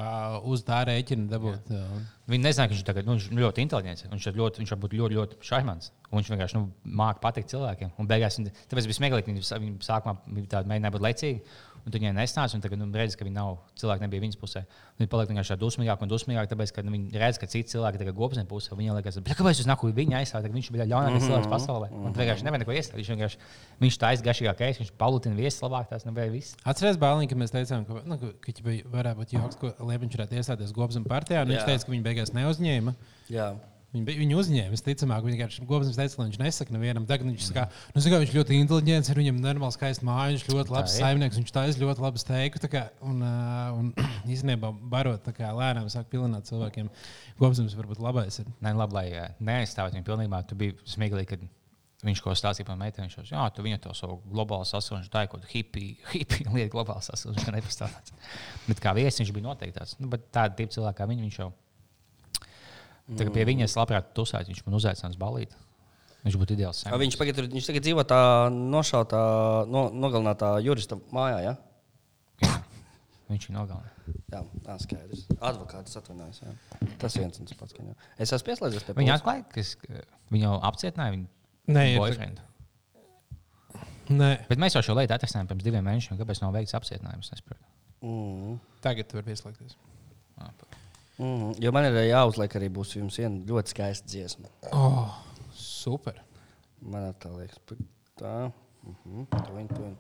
uz tā rēķina dabūt. Jā. Viņi nezina, ka viņš ir tagad, nu, viņš ir ļoti inteliģents. Viņš, ir ļoti, viņš var būt ļoti, ļoti šaimans. Un viņš vienkārši nu, māca patikt cilvēkiem. Un beigās, viņa- tāpēc bija smieklīgi, ka viņi sākumā mēģināja būt lecīgi. Un viņai nesnāca, un tagad nu, redz, ka viņi nav, cilvēki nebija viņas pusē. Viņi paliek vienkārši dusmīgāki un dusmīgāki, tāpēc, ka nu, viņi redz, ka citi cilvēki ir gobsnē pusē. Viņi liekas, ka kāpēc jūs nākat viņa aizsākt, viņš bija ļaunākais cilvēks pasaulē. Un tad vienkārši nevar neko iestāstīt. Viņš vienkārši viņš taisa gašīgākais, viņš palutina viesis labāk, tas nebija viss. Atcerieties, Bāliņ, ka mēs teicām, ka, nu, ka, ka varētu būt joks, ko Liepiņš varētu iestāties Gobsam partijā. un Viņš teica, ka viņi beigās neuzņēma. Jā. Viņi, bija- viņi uzņēma, visticamāk, viņi vienkārši Gobsams teica, lai viņš nesaka nevienam. Tagad viņš saka, nu, saka, viņš ļoti inteliģents, ir viņam normāli skaists māja, viņš ļoti labs ir. saimnieks, viņš taisa ļoti labu steiku. tā kā, Un, ā, un īstenībā barot kā lēnām sāk pilināt cilvēkiem. Gobsams varbūt labais ir. Nē, labi, lai eh, neaizstāvētu viņu pilnībā. Tu biji smieklīgi, kad viņš ko stāstīja par meiteni. Viņš teica, tu viņa to savu globālu sasilšanu, tā ir kaut kāda hippija, hippija lieta, globāla sasilšana, nepastāvtāds. Bet kā viesis viņš bija noteikti tāds. Nu, bet tāda tipa cilvēka kā viņa, viņš jau. Tagad pie viņas labprāt tusēt, viņš man uzaicināts balīt. Viņš būtu ideāls. A, Viņš, pagad, viņš tagad dzīvo tā nošautā, no, nogalinātā jurista mājā. Ja? Jā, viņš ir nogalināts. Jā, tā skaidrs. Advokāts atvainojas. jā. Tas viens un tas pats. ka jā. Es esmu pieslēdzies pie Viņa atklāja, ka ka viņu apcietināja. Viņa Nē, ir tā- boyfriend. Nē, Bet mēs jau šo lietu atrakstījām pirms diviem mēnešiem. Kāpēc nav veikts apcietinājums? Mm. tagad tu vari pieslēgties. Mm. Jo man ir jāuzliek arī būs jums viena ļoti skaista dziesma. Oh, super. Man tā liekas. Tā. Mhm. Tuviņ, tuviņ.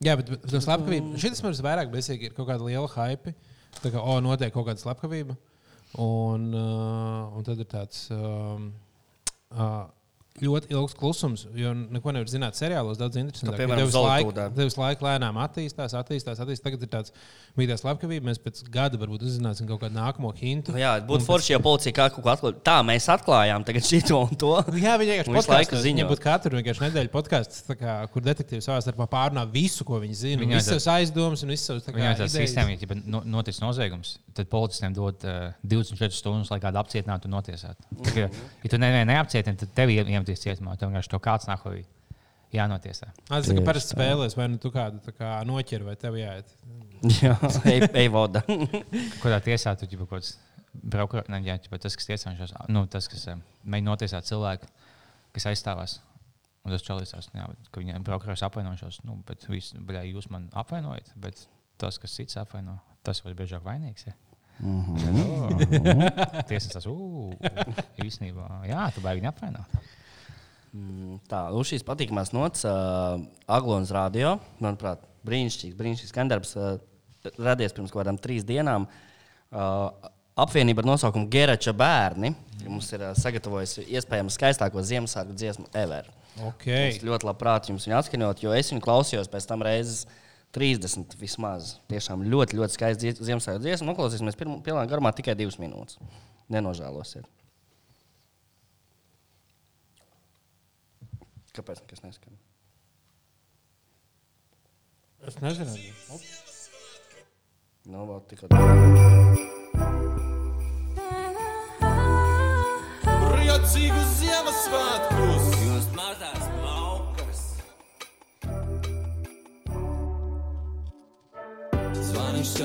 Jā, bet bet tas slepkavība. Šis mums vairāk besīgi ir kaut kāda liela hype. Tā kā, o, notiek kaut kāda slepkavība. Un, uh, un tad ir tāds um, uh, ļoti ilgs klusums, jo neko nevar zināt seriālos. Daudz interesantāk. Kā, piemēram, Tev visu laiku- Zolītūdā. tev visu laiku lēnām attīstās, attīstās, attīstās. Tagad ir tāds tā slepkavība. Mēs pēc gada varbūt uzzināsim kaut kādu nākamo hintu. Jā, būtu forši, ja policija kā kaut ko atklātu. Tā mēs atklājām tagad šito un to. Jā, viņi vienkārši visu laiku ziņo. Būtu katru vienkārši nedēļu podkāsts, kur detektīvi savā starpā pārunā visu, ko viņi zina. Viņi visas savas aizdomas un visas savas kā tāds idejas. sistēma, ja no, noticis noziegums, tad policistiem dod uh, 24 stundas, lai kādu apcietinātu un notiesātu. Tā kā, Ja tu nevienu neapcietini, tad tev iemetīs cietumā. Tev vienkārši to kāds nākamā jānotiesā. Ah, Tas ir parasti spēlēs, vai nu tu kādu kā noķer, vai tev jāiet. Jā, ej, ej voda. Kādā tiesā tu jau kaut kāds brauks, ne jau tas, kas tiesāšos, nu, tas, kas mēģina notiesāt cilvēku, kas aizstāvās. Un tas čalīsās, ka viņiem brauks apvainošos, nu, bet visu, bļā, jūs man apvainojat, bet tas, kas cits apvaino, tas var biežāk vainīgs. Ja? Tiesas tas, ugh, īstenībā, jā, tu baigi neapvaino. Mm, Tā, nu šīs patīkamās nots, uh, Aglons radio, manuprāt, brīnišķīgs, brīnišķīgs skandarbs, uh, radies pirms kaut kādām trīs dienām. Uh, apvienība ar nosaukumu Gerača bērni mums ir uh, sagatavojusi iespējams skaistāko Ziemassvētku dziesmu ever. Okay. Es ļoti labprāt jums viņu atskaņot, jo es viņu klausījos pēc tam reizes 30 vismaz. Tiešām ļoti, ļoti skaists Ziemassvētku dziesmu. Noklausīsimies pirmā garumā tikai divas minūtes. Nenožēlosiet. Kāpēc nekas neskan? Es nezinu. Nu, vēl tikko. Priecīgus Ziemassvētkus! Jūs mazās maukas! Zvaniņš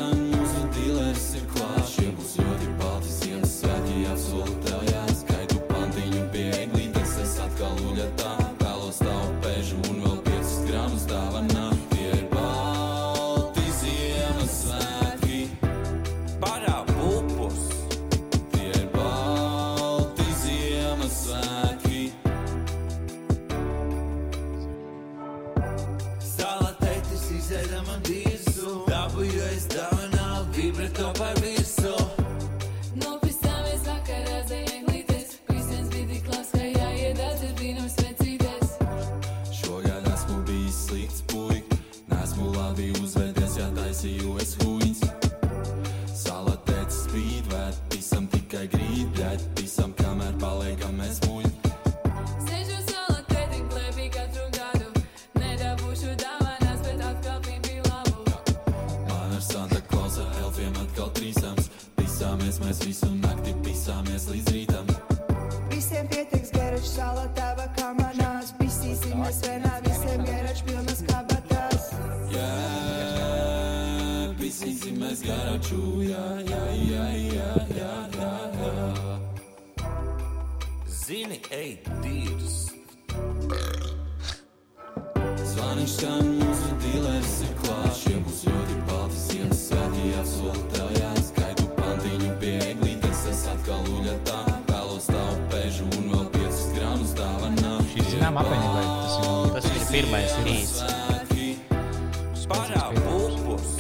parā pupus.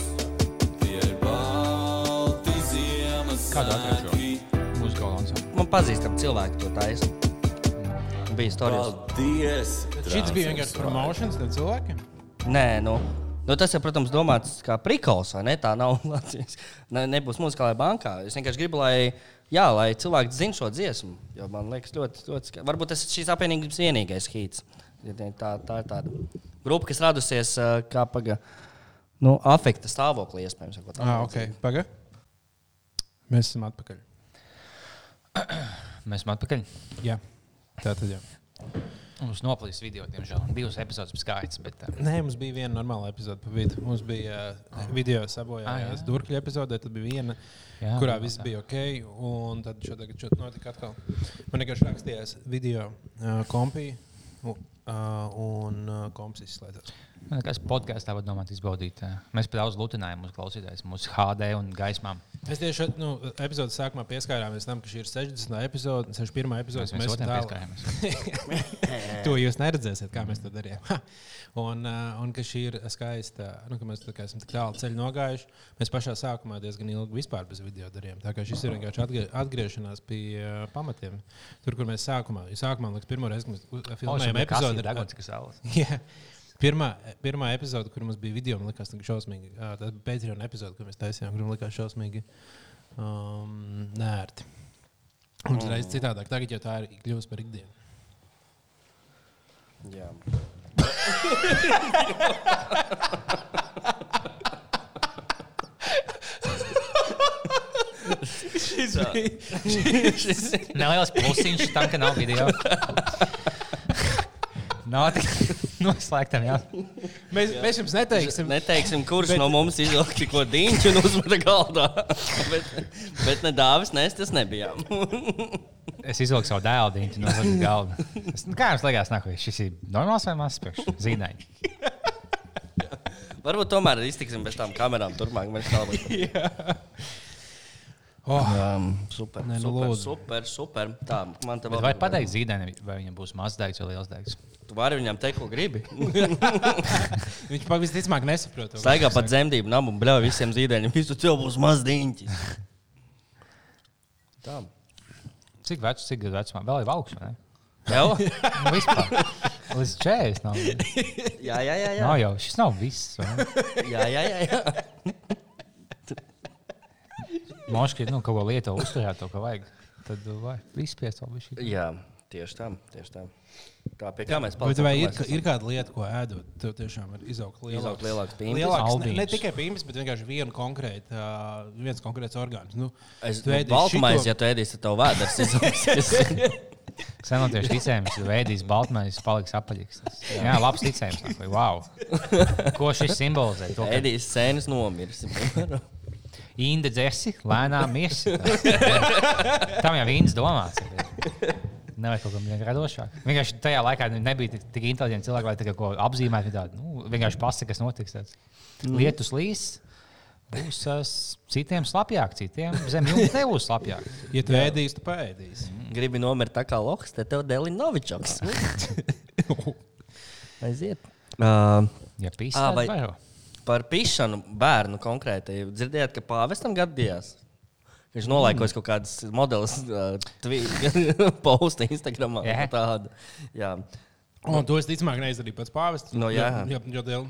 Tie ir balti Kādu atrast šo? Ziemassvētki. muzikālu ansamblu. Man pazīstami cilvēki to taisa. Bija stāstījis. Paldies! Šis bija vienkārši promotions tiem cilvēkiem. Nē, nu. Nu, tas ir, protams, domāts kā prikols, vai ne? Tā nav Latvijas. Ne, nebūs muzikālajā bankā. Es vienkārši gribu, lai, jā, lai cilvēki zinātu šo dziesmu. Jo man liekas, ļoti, ļoti skaidrs. Varbūt tas ir šīs apvienības vienīgais hīts. Tā, tā ir tāda grupa, kas radusies kā paga, nu, afekta stāvoklī, iespējams. Ah, ok, pagaidi. Mēs esam atpakaļ. Mēs esam atpakaļ. Jā, tā tad jau. Mums noplīs video, diemžēl. Divas epizodes bija skaitas, bet uh, Nē, mums bija viena normāla epizode pa vidu. Mums bija uh, video sabojājās Ah, durkļu epizode, tad bija viena, Jā, kurā viss bija ok. Un tad šodien šodien notika atkal. Man vienkārši rakstījās video uh, kompī, u- uh, un uh, komps izslēdzās. Liekas, podkāstā var domāt, izbaudīt. Uh, mēs par daudz lutinājām mūsu klausītājus, mūsu HD un gaismām. Mēs tieši nu, epizodes sākumā pieskārāmies tam, ka šī ir 60. epizode, 61. epizode. Mēs Mēs otram tālu. pieskārāmies. To jūs neredzēsiet, kā mēs to darījām. un, uh, un ka šī ir skaista, nu, ka mēs tā kā esam tik tālu ceļu nogājuši. Mēs pašā sākumā diezgan ilgi vispār bez video darījām. Tā kā šis ir vienkārši atgrie, atgriešanās pie uh, pamatiem. Tur, kur mēs sākumā, sākumā liekas, pirmo reizi, kad mēs filmējām epizodi. Dagots, kas saules. Pirmā, pirmā epizode, kur mums bija video, man liekas, tā šausmīgi. ā, Tā bija Patreon epizode, kur mēs taisījām, kur man liekas šausmīgi um, nērti. Un uzreiz citādāk, tagad jau tā ir kļuvusi par ikdienu. Jā. Neliels plusiņš tam, ka nav video. Nav tik noslēgtam, jā. Mēs, mēs jums neteiksim, Neteiksim, kurš Bet- no mums izvilka tikko dīņķi un uzmeta galdā. bet, bet ne dāvis, nes tas nebijām. Es izvilku savu dēlu dīņu no galda. Es, nu, kā jums liekas, vai šis ir normāls vai mazs priekš zīdaiņš? Varbūt tomēr iztiksim bez tām kamerām turpmāk. Oh, Um, super, Nē, nu, super, super, super. Tā, man te Bet vēl vai pateikt zīdainim, vai viņam būs mazs daigs vai liels daigs? Tu vari viņam teikt, ko gribi. viņš pat visticamāk nesaprot. Staigā viņš pat zemdību namu un bļauj visiem zīdaiņiem. Visu cilvēku būs maz dīņķis. Tā. Cik vecs, cik gadu vecumā? Vēl ir augsts, vai ne? Jau? Nu, vispār. Līdz 40 nav. Jā, jā, jā. jā. Nav jau, šis nav viss. vai ne? jā, jā, jā, jā. Moški, nu, kaut ko lietu uzturēt, to, ko vajag. Tad uh, vai izspiest vēl bišķi. jā. Tieši tā, tieši tā. Tā pie kā mēs Bet vai ir, mēs ir kāda lieta, ko ēdot? Tev tiešām ir izaugt lielāks. Izaugt lielāks pīmpis? Lielāks, ne, ne tikai pīmpis, bet vienkārši viena konkrēta, uh, viens konkrēts orgāns. Nu, Es tu ēdīsi baltumais, šito- ja tu ēdīsi, tad tev vēders izaugs. Senotieši ticējums, ka veidīs Baltmaiņas paliks apaļīgs. Tas- Jā, labs ticējums. Wow. Ko šis simbolizē? To, ka Ēdīs sēnes nomirs. Inde dzēsi, lēnām mirsi. Tam jau viens domāts. Nevajag kaut ko tādu radošāku. Vienkārši tajā laikā nebija tik, tik inteliģenti cilvēki, lai kaut ko apzīmētu. Tādu, nu, vienkārši pasakā, kas notiks. Tāds. Lietus līs. Būs uh, citiem slapjāk, citiem zem jumta nebūs slapjāk. Ja tu ēdīsi, tu pēdīsi. Gribi nomirt tā kā Lohs, tad tev dēļ Novičoks. Aiziet. Uh, Ja pīsīs, Ā, tad vai- varo. Par pišanu bērnu konkrēti. Dzirdējāt, ka pāvestam gadījās. Viņš nolaikojas kaut kādas modelis, uh, posta Instagram. Jā. Tāda. Jā. Un to es ticamāk neizdarīju pats pāvests. No, jā. jo, jo, jo dēļ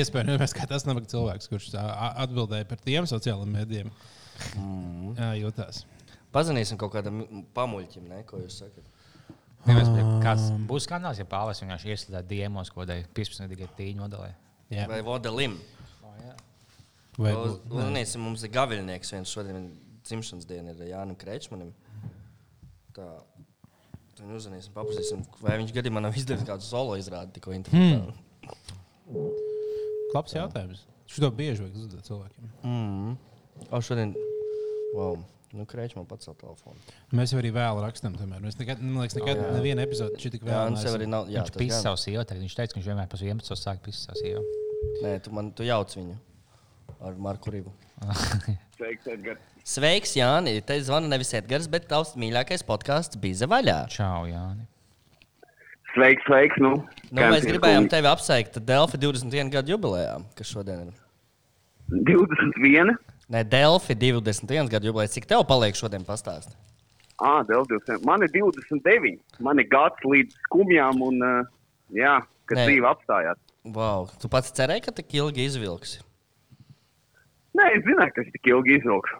iespējams, ka tas nav cilvēks, kurš atbildēja par tiem sociālajiem mēdījiem. Mm. Jā, jūtās. Pazvanīsim kaut kādam pamuļķim, ne, ko jūs sakat. Vienmēr bija Kāds būs skandāls, ja pāvis vienkārši ieslēdz diemos, ko dēļ 15 tikai tīņu nodalē. Jā. Vai vodelim? Vai, Uz- nē. Uzmanīsim, mums ir gaviļnieks viens šodien dzimšanas diena ir Jānis Krečmanim. Tā. Tad Viņu uzmanīsim, paprasīsim, vai viņš gadījumā nav izdevies kādu solo izrādi tikko internetā. Hmm. Labs jautājums. Šo bieži vajag uzdot cilvēkiem. Mm. O, šodien, wow, nu Krečman pats savu telefonu. Mēs jau arī vēl rakstām. Tomēr. Mēs nekad, man liekas, nekad Jā. nevienu epizodi šī tik Jā, vēl un sev arī nav. Jā, Viņš gan. savu sievu. Viņš teica, ka viņš vienmēr pēc 11. sāk pīsīt savu sievu. Nē, tu man tu jauc viņu ar Marku Rību. Sveiks, Edgars. Sveiks, Jāni! Te zvana nevis Edgars, bet tavs mīļākais podkāsts bija vaļā. Čau, Jāni. Sveiks, sveiks. Nu, Nu, mēs gribējām tevi apsveikt Delfi 21 gadu jubilejā, kas šodien ir. 21. Nē, Delfi 21 gadu jubileja. Cik tev paliek šodien pastāstīt? Ah, Dēls 200. Man ir 29. Man ir gads līdz skumjām un, uh, jā, kad dzīve apstājās. Wow. Tu pats cerēji, ka tik ilgi izvilksi. Nē, es zināju, ka es tik ilgi izvilkšu.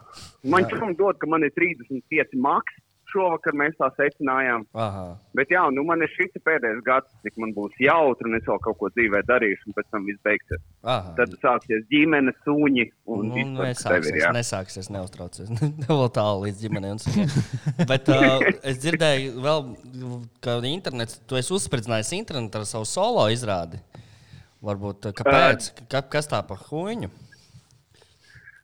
Man čūm dod, ka man ir 35 maks. Šovakar mēs tā secinājām. Aha. Bet jā, nu man ir šis pēdējais gads, cik man būs jautri, un es vēl kaut ko dzīvē darīšu, un pēc tam viss beigsies. Aha. Tad sāksies ģimenes, suņi un Nu, nesāksies. Jā. nesāksies, neuztraucies. Vēl tālu līdz ģimenei. un suņiem. Bet uh, es dzirdēju, vēl, ka internets, tu esi uzspridzinājis internetu ar savu solo izrādi. Varbūt uh, kāpēc? Ka, kas tā pa huīņu?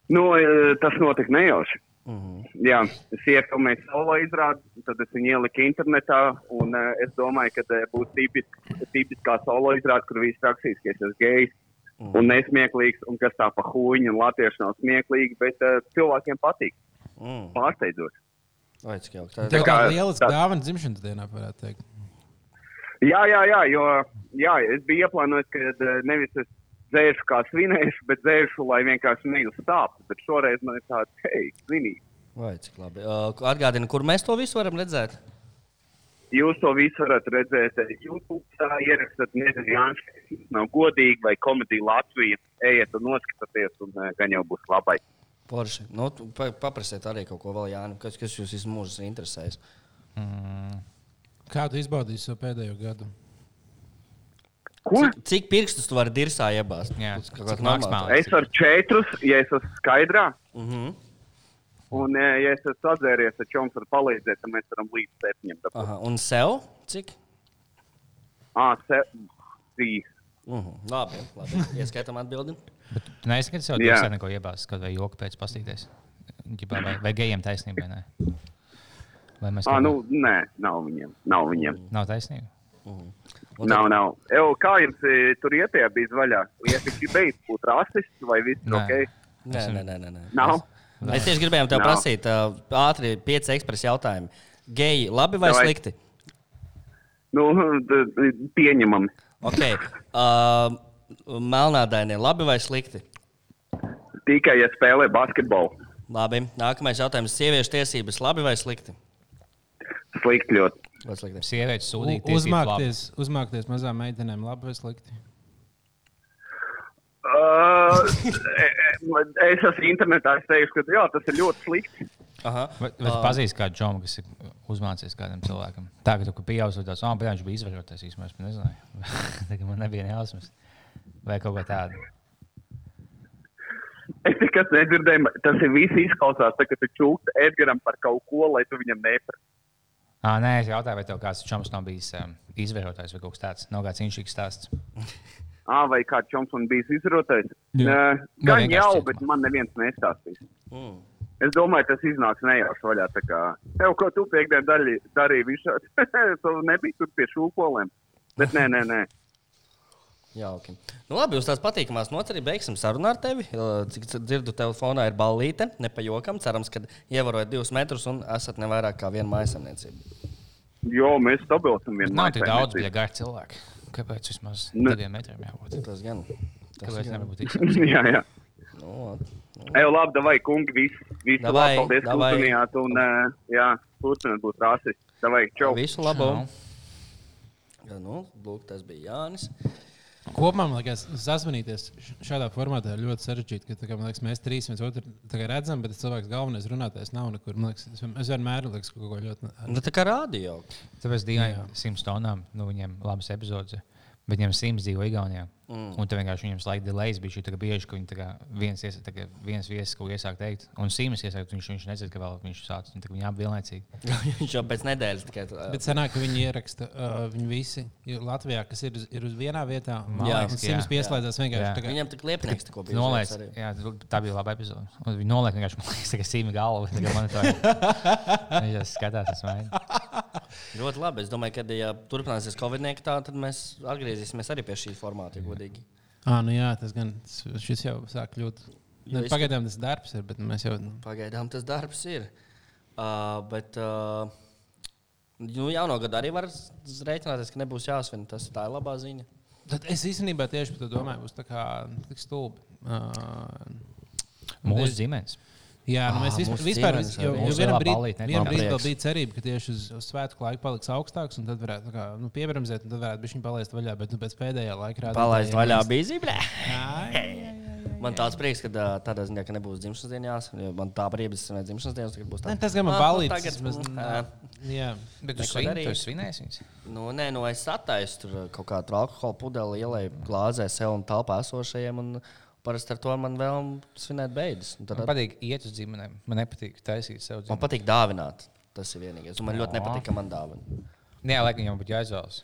Nu, eh, tas notika nejauši. Mhm. Jā, es iefilmēju solo izrādi, tad es viņu ieliku internetā. Un, uh, es domāju, ka uh, būs tipisk, tipiskā solo izrāde, kur viss rakstīs, ka es esmu gejs Mhm. un nesmieklīgs, un kas tā pa huīņu, un latviešu nav smieklīgi, bet uh, cilvēkiem patīk. Mm. Pārsteidzoši. Tā Tā ir tā- dāvana dzimšanas dienā, varētu teikt. Jā, jā, jā, jo jā, es biju ieplānojis, ka uh, nevis es dzēršu kā svinēšu, bet dzēršu, lai vienkārši sāpes. Bet šoreiz man ir tāds, hei, zini, Vai cik labi. Uh, Atgādini, kur mēs to visu varam redzēt? Jūs to visu varat redzēt eh, YouTube. Tā ierakstāt, nezinu, Jānis, nav godīgi, vai komēdija Latvija. Ejiet un noskatieties, un eh, gan jau būs labai. Porši. Nu, paprasiet arī kaut ko vēl, Jānis, kas, kas jūs visu mūžu interesēs. Kā tu izbaudīji savu pēdējo gadu? Ko? Cik, cik pirkstus tu vari dirzā iebāzt? Jā, Tas normāls. maksimāli. Es varu četrus, ja es esmu skaidrā. Uh -huh. Un, eh, ja es esmu sadzēries, tad jums var palīdzēt, tad mēs varam līdz septiņiem. Aha. Un sev? Cik? Ā, se, trīs. Uh -huh. Labi, labi. Ieskaitām atbildi. Bet tu neesi nekad sev dusē neko iebāzis, kaut vai joku pēc pastīties. Vai, vai gejiem taisnība, vai? Vai mēs kaut nu, nē, nav viņiem. Nav viņiem. kā- Nav taisnība. Un Nav, nav. Evo, kā jums eh, tur ietējā bija vaļā? Liekas, beidz būt rasists vai viss ir Nē. ok? Nē, nē, nē. nē, nē. Nav. Mēs tieši gribējām tev Nav. prasīt, uh, ātri, pieci ekspresa jautājumi. Geji, labi vai Davai. slikti? Nu, pieņemami. Okay. Uh, melnādainie, labi vai slikti? Tikai, ja spēlē basketbolu. Labi. Nākamais jautājums. Sieviešu tiesības, labi vai slikti? Slikti ļoti. Slikti? Sievietes sūdīt, U- Uzmākties, uzmākties mazām meitenēm, labi vai slikti? Uh, e- e- es esmu internetā es teikšu, ka jā, tas ir ļoti slikti. Aha. Vai, vai tu pazīsti kādu džomu, kas ir uzmācījies kādam cilvēkam? Tā, ka tu ah, bet viņš bija izvarotais īstenībā, es nezināju. Tagad man nebija ne jausmas. Vai kaut ko tādu. Es tikai nedzirdēju, tas ir viss izklausās, tā, ka tu čūsti Edgaram par kaut ko, lai tu viņam neprasi. Ah, nē, es jautāju, vai tev kāds čoms nav bijis um, izvarotais vai kaut kas tāds. Nav kāds inšīgs stāsts. Ah, vai kāds čoms man bijis izrotais? Jā. Uh, Nu, gan vienkārši jau, bet man neviens nestāstīs. Mm. Es domāju, tas iznāks nejauši vaļā. tā kā, Tev, ko tu piekdien darīji, darīji visu šo, nebija tur pie šūpoliem. Bet nē, nē, nē. Jauki. Nu, labi, jūs tās patīkamās nots arī beigsim sarunu ar tevi. Cik dzirdu, telefonā ir ballīte, ne pa jokam. Cerams, ka ievērojat divus metrus un esat ne vairāk kā viena maisaimniecība. Jo mēs stabilsim vienmēr. Nav tik daudz, bet ja gari cilvēki. Kāpēc vismaz Nu. diviem metriem jābūt? Tas gan. Tas Kāpēc gan. nevar būt īsi? jā, jā. Nu, Ej, labi, davai, kungi, visu, visu Davai, labi, paldies, ka davai. uzmanījāt, un, jā, turpināt būt rasisti. Davai, čau! visu labu. Čau. Ja, nu, lūk, tas bija Jānis. Kopumā man liekas, sazvanīties šādā formātā ir ļoti sarežģīti. ka, kā, man Liekas, mēs trīs viens otru redzam, bet tas cilvēks galvenais runātājs nav nekur. Man Liekas, es, vien- es vienmēr liekas, kaut ko ļoti. Nu, tā kā rādio. Tāpēc dīvaini simts tonām, nu, viņiem labas epizodes. Bet viņiem simts dzīvo Igaunijā. Mm. Un tur vienkārši viņiem slēdz delays bija šī bieži, ka viņi tā kā viens, iesa, tā kā viens viesis kaut ko iesāk teikt. Un simts iesāk, viņš, viņš nezina, ka vēl viņš sāc. Viņi tā kā viņi abi vienlaicīgi. Viņš jau pēc nedēļas tikai tā. Bet senāk, ka viņi ieraksta, uh, viņi visi Latvijā, kas ir uz, ir uz vienā vietā. Jā. simts pieslēdzās vienkārši. Jā. tā kā- Viņam tik liepnieks tikko bija. Arī. jā, tā bija laba epizode. Un Viņi noliek vienkārši, man liekas, tā kā sīmi galva. tā kā monitorā. Viņš jau skatās, tas vajag. Ļoti labi. Es domāju, ka, ja turpināsies Covid, tā, tad mēs atgriezīsimies arī pie šī formāta, ja godīgi. Ah, nu jā, tas gan šis jau sāk kļūt. Es- pagaidām tas darbs ir, bet mēs jau. Pagaidām tas darbs ir. Uh, bet uh, nu, jauno gadu arī var rēķināties, ka nebūs jāsvin. Tas tā ir labā ziņa. Tad es īstenībā tieši par to domāju, būs tā kā tik stulbi. Uh, Mūsu ģimenes. Jā, nu mēs vispār, vispār vienam lielā brīdim ballīte vienam Man brīdim vēl bija cerība, ka tieši uz, uz svētku laiku paliks augstāks, un tad varētu tā kā, nu, piebremzēt, un tad varētu būt viņa palaist vaļā. Bet nu, pēc pēdējā laika rādītāja Palaist jau vaļā bija zīmē. Man tāds prieks, ka tādā ziņā, ka nebūs dzimšanas dienās. jo Man tā brīvs ir dzimšanas dienas, tagad būs tā. Ne, Tas gan man Ah, nu, tagad. Jā. Bet tu svin, tu svinēsi viņus. Nu, nē, nu es attaisu tur kaut kādu alkohola pudeli, ielēju glāzē sev un telpā esošajiem. Un parasti ar to man vēl svinēt beidzas. Un Tad, Man patīk iet uz ģimenēm. Man nepatīk taisīt sev man dzīvi. patīk dāvināt. Tas ir vienīgais. Man ļoti Jā. nepatīk, ka man dāvina. Jā, laikam jau būtu jāizvēlas.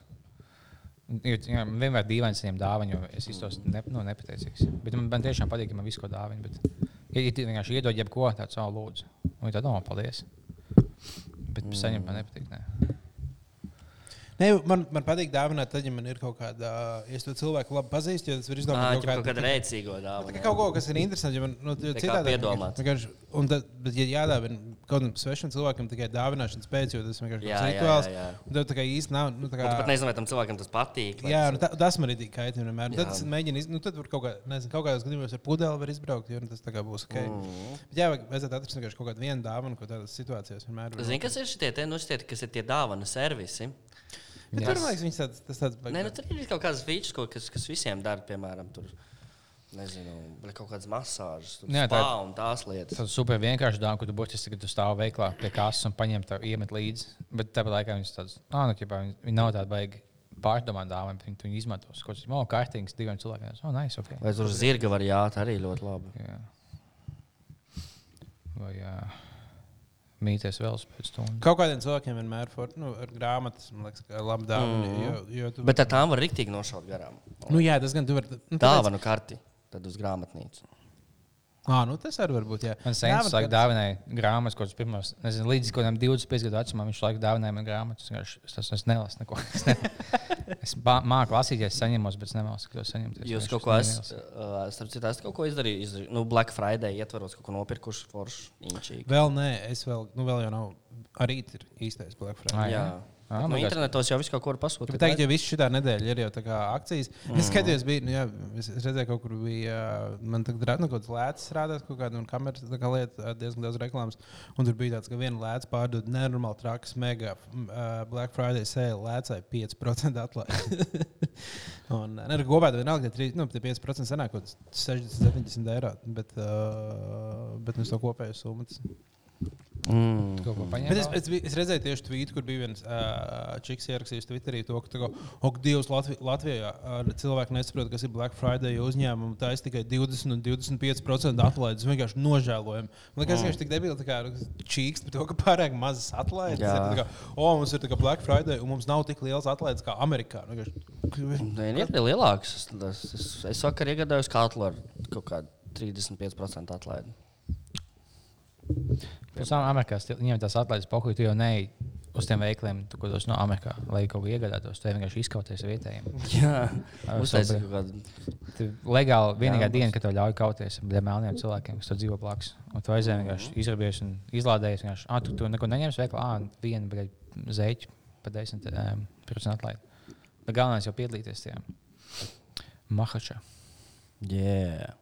Man vienmēr dīvaini saņemt dāvanu, jo es iztos ne, nu, nepateicīgs. Bet man, man tiešām patīk, ka man visu ko dāvina. Bet, ja ja vienkārši iedod jebko tādu savu lūdzu, un tad, oh, paldies. Bet mm. saņemt man nepatīk. Ne. Nē, man, man patīk dāvināt, tad, ja man ir kaut kāda, ja to cilvēku labi pazīstu, jo tas var Tā izdomāt ir kaut kāda rēcīga Tā dāvana. kā kaut ko, kas ir interesants, ja man nu, citādi vienkārši- Un tad, bet, ja jādāvina kaut kādam svešam cilvēkam tikai dāvināšanas pēc, jo tas vienkārši ir kaut rituāls, tev tā kā īsti nav. Nu, tā kā, pat nezini, vai tam cilvēkam tas patīk. Jā, nu, tā, tas man ir tik kaitīgi. vienmēr. Jā. Tad iz- nu, tad var kaut, kā, nezinu, kaut kādos gadījumos ar pudeli var izbraukt, jo nu, tas tā kā būs ok. Mhm. Bet jā, vajadzētu atrast kaut kādu vienu dāvanu, ko tādās situācijās vienmēr. Zini, kas ir šie tie, nu, šitie, kas ir tie dāvana servisi? Bet tur, man liekas, tāds, tas tāds Nē, nu, tur ir kaut kādas features, ko- kas, kas visiem dara, piemēram, tur. Nezinu, kaut kādas masāžas, tur Jā, tā tās lietas. Tas super vienkārši dāvana, ka tu būtiski tagad tu stāv veiklā pie kases un paņem to iemet līdzi. Bet tāpat laikā viņas tādas, ah, nu, ķipā, viņi, nav tādi baigi pārdomāti dāvana, bet viņi to izmantos. Kaut kas, oh, kārtīgs diviem cilvēkiem. Oh, nice, ok. Vai tur zirga var jāt arī ļoti labi. Jā. Vai jā, mīties vēl pēc stundas. Kaut kādiem cilvēkiem vienmēr ir nu, ar grāmatas, man liekas, ka labi dāvana. Mm. Jo, jo tu, Bet tām var riktīgi nošaut garām. nu, jā, tas gan tu vari. Nu, Dāvanu karti, tad uz grāmatnīcu. Ā, nu, tas arī var būt. Jā, Man sēņas Dāvana laika kartes. dāvināja grāmatas, ko tas pirmos, nezinu, līdz kaut kādam 25 gadu vecumam viņš laika dāvināja man grāmatas. vienkārši Es, tas, es nelasu neko. Es, ne, es māku lasīt, ja es saņemos, bet es nelasu, ko saņemt. Es Jūs kaut ko esat, uh, starp citu, esat kaut ko izdarījuši? Izdarī, nu, Black Friday ietvaros kaut ko nopirkuši foršu, inčīgi. Vēl nē, es vēl, nu, vēl jau nav. Arī ir īstais Black Friday. Ai, Jā. Ā, Bet, nu, man liekas- internetos jau viss kaut kur Bet pasūta. teikt, ja viss šī nedēļa ir jau tā kā akcijas, mm. es skatījos, bija, nu, jā, es, redzēju, kaut kur bija, man tagad rāda, nu, kaut kāds lēts rādās, kaut kāda un kameras tā kā lieta, diezgan daudz reklāmas. Un tur bija tāds, ka viena lēts pārdod nenormāli trakas, mega uh, Black Friday sale lēcai 5% atlaidi. un, nu, kopā tad vienalga, nu, tie 5% sanāk kaut kāds 60, 70 eiro, bet, uh, bet nu, es to kopēju summu. Tas- Mm. Bet es, es, es redzēju tieši tvītu, kur bija viens uh, čiks ierakstījis Twitterī to, ka, kā, ok, Dievs, Latvi Latvijā uh, cilvēki nesaprot, kas ir Black Friday jo uzņēmumi. Tā ir tikai 20 un 25% atlaides. Vienkārši nožēlojami. Man liekas, ka viņš tik debils, tā kā čīkst par to, ka pārāk mazas atlaides. Ir, tā kā, o, mums ir Black Friday un mums nav tik liels atlaides kā Amerikā. Nu, vienkārši- Nē, ir arī lielāks. Es, es, es, es vakar iegādājos katlu ar kaut kādu 35% atlaidi. Tam Amerikā viņiem tas atlaides pokuļi, tu jau neej uz tiem veikliem, tu, ko tos no Amerikā, lai kaut ko iegādātos. Tu vienkārši izkauties vietējiem. Jā, uztaisīt kaut kādu. Legāli vienīgā Jā, diena, kad tev ļauj kauties ar melniem cilvēkiem, kas tur dzīvo blakus. Un tu aizēji vienkārši izrabies un izlādējies. vienkārši, Ah, tu, tu neko neņemsi veiklā, ah, viena zeķa pa 10% atlaidi. Bet galvenais jau piedalīties tajā. Mahačā. Yeah.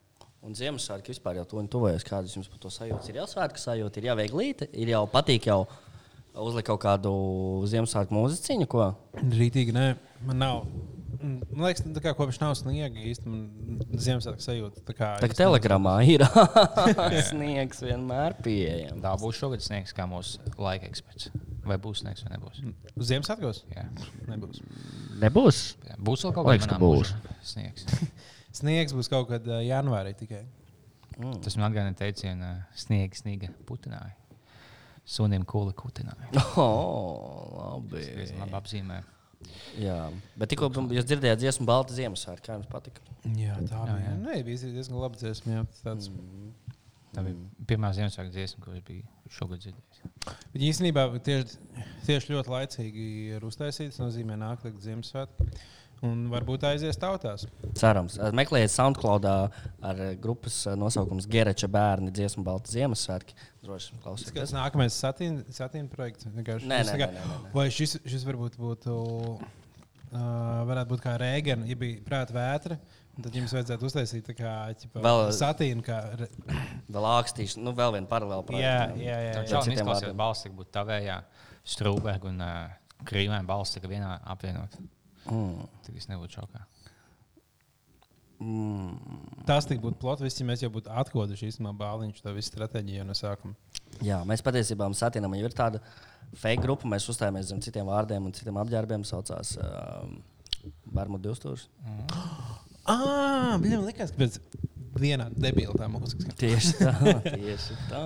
Un Ziemassvētku vispār jau tuvu tuvojas. Kādas jums par to sajūtas? Ir jau svētku sajūta, ir jau vieglīte, ir jau patīk jau uzlikt kaut kādu Ziemassvētku mūziķiņu, ko. Rītīgi, nē, man nav. Mm, Man liekas, tā kā kopš nav sniega man Ziemassvētku sajūta. Tā kā īsti telegramā ir sniegs vienmēr pieejams. Tā būs šogad sniegs, kā mūsu laika eksperts. Vai būs sniegs vai nebūs? Ziemassvētkos Jā. nebūs. Nebūs. Jā, Būs vēl kaut Liekas, kāda ka būs. sniegs. Sniegs būs kaut kad janvārī tikai. Tas man atgādina teicienu, sniega, sniega putināja. Sunim kūli kutināja. Oh, labi. Tas labi apzīmē. Jā, bet tikko jūs dzirdējāt dziesmu Balta Ziemassvētku, kā jums patika? Jā, tā Jā, bija. jā. Nē, bija diezgan labi dziesma. Jā, tāds. Tā bija pirmā Ziemassvētku dziesma, ko es biju šogad dzirdējis. Bet īstenībā tieši, tieši ļoti laicīgi ir uztaisīts. Tas nozīmē, nāk līdz Ziemassvētku. Un varbūt aizies tautās. Cerams. Meklējiet SoundCloud ar grupas nosaukumu Gereča bērni dziesmu Balta Ziemassvētki. Droši vien Tas klausieties. nākamais satīna, satīna projekts. Nē, nē, nē, nē, nē. Vai šis, šis varbūt būtu uh, varētu būt kā rēgana, ja bija prāta vētra. un Tad jums vajadzētu uztaisīt tā kā ķipa, Vēl- satīnu. Kā, re- Vēl ākstīšu, nu vēl viena paralēla jā, projekta. jā, jā. Tā jā. jau citiem izklausās, vārdiem. ka balss būtu tavējā, strūpēga un uh, krīvēna balss tikai vienā apvienot. Mm. Tad es nebūtu šokā. Tas tik būtu plots, visi mēs jau būtu atkoduši īstenībā bāliņš to visu stratēģiju jau no sākuma. Jā, mēs patiesībā satinām, jau ir tāda fake grupa. Mēs uzstājāmies zem citiem vārdiem un citiem apģērbiem. Saucās um, Barmu Dustūrs. Ah, viņam likās, ka pēc vienā debila tā mūzika. Tieši tā, tieši tā.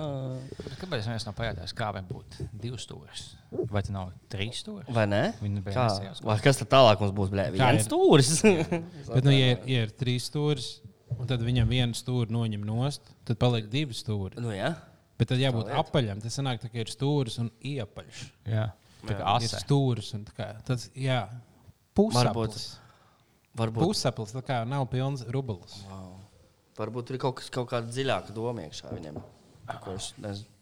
Bet Kāpēc mēs nav pajautājis, kā vai būtu divas stūris? Vai tas nav trīs stūri? Vai ne? Kā? Vai kas tad tālāk mums būs? Blē, viens ir? stūris. Bet, nu, ja ir, ja ir trīs stūris, un tad viņam vienu stūri noņem nost, tad paliek divi stūri. nu, jā. Bet tad jābūt apaļam. Tas sanāk, tā, ka ir stūris un iepaļš. Jā, tā kā Ir asē. stūris un tā kā, tas, jā, pusaplis. Varbūt, Pusaplis, tā kā nav pilns rublis. Varbūt ir kaut, kas, kaut kāda dziļāka doma iekšā viņam. Es nezinu.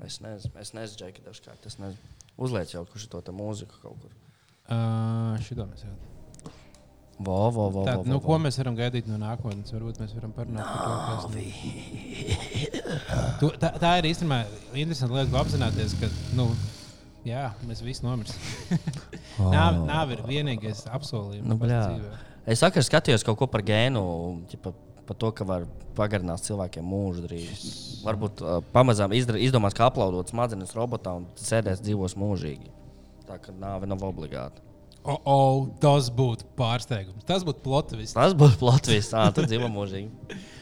Es nezinu, es nezinu, Džeki, dažkārt. Es nezinu. Uzliec jau te mūziku kaut kur. Uh, šito mēs jau. Vo, vo, vo, Tā, vo, nu, vo, ko vo. mēs varam gaidīt no nākotnes? Varbūt mēs varam parunāt par to, kas tu, tā, tā ir īstenībā interesanti lieta, ko apzināties, ka nu, jā, mēs visi nomirsim. Nāve ir vienīgais apsolījums. Nu. Es vakar skatījos kaut ko par gēnu, ķipa, par to, ka var pagarināt cilvēkiem mūžu drīz. Varbūt uh, pamazām izdomās, kā aplaudot smadzenes robotā un sēdēs dzīvos mūžīgi. Tā kā nāve nav obligāta. O, o, tas būtu pārsteigums. Tas būtu plots. Tas būtu Latvijas tā, tad dzīvo mūžīgi.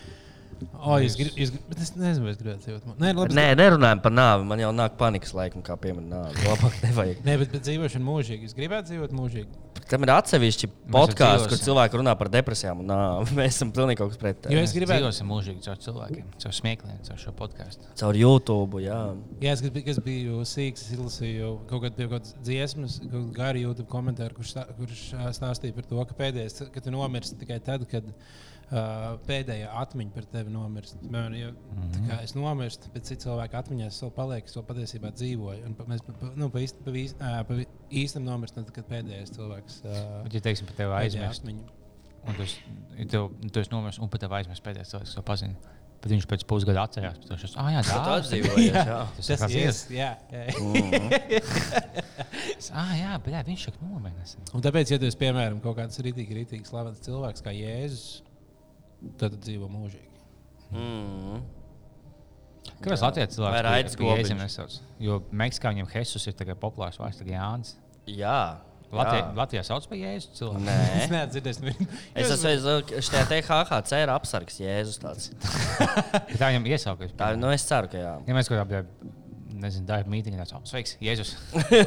O, es, grib, es, grib, bet es nezinu, vai es gribētu dzīvot. Nē, labi, Nē, nerunājam par nāvi. Man jau nāk panikas laikam, kā pieminēt nāvi. Labāk nevajag. Nē, bet, bet dzīvošana mūžīgi. Es gribētu dzīvot mūžīgi. Tam ir atsevišķi podkāsts, kur cilvēki runā par depresijām un nāvi. Mēs esam pilnīgi kaut kas pretējs. Jo es gribētu, dzīvosim mūžīgi caur cilvēkiem, caur smiekliem, caur šo podkāstu. Caur YouTube, jā. Jā, es, grib, es biju sīgs, es izlasīju kaut kādu kādas dziesmas, kaut kādu garu YouTube komentāru, kurš, kurš stāstīja par to, ka pēdējais, ka tu nomirsti tikai tad, kad uh, pēdējā atmiņa par tevi nomirst. Man, ja, mm -hmm. Es nomirstu, bet citu cilvēku atmiņās es vēl palieku, es vēl patiesībā dzīvoju. Un pa, mēs pa, nu, pa, īst, pa, īst, ā, pa īstam nomirstam, tad, kad pēdējais cilvēks uh, Bet, ja teiksim, par tevi aizmirst, un esi- ja tev, tu esi nomiris, un pat tev aizmirst pēdējais cilvēks, to pazina. Bet viņš pēc pusgada atcerās, ka tas ir. Ah, jā, Tā tā atdzīvojies, jā. Tas Tas ir ir. tas. Jā, jā. Ah, jā, bet jā, viņš šeit nomiris. Un tāpēc, ja tu esi piemēram kaut kāds rītīgi, rītīgi slavens cilvēks kā Jēzus, tad dzīvo mūžīgi. Mm. Kāpēc Latvijas cilvēks Vai Raidis Gobiņš? nesauc? Jo Meksikā viņam Jesus ir tagad populārs vārds, tagad Jānis. Jā. Latvijā, jā. Latvijā sauc par Jēzus cilvēku. Nē. Es neesmu dzirdējis. Es esmu šajā THC ir apsargs, Jēzus. Tā viņam iesaukas. Tā, nu es ceru, ka jā. Ja mēs kaut kādā, nezinu, darba tāds, oh, sveiks, Jēzus.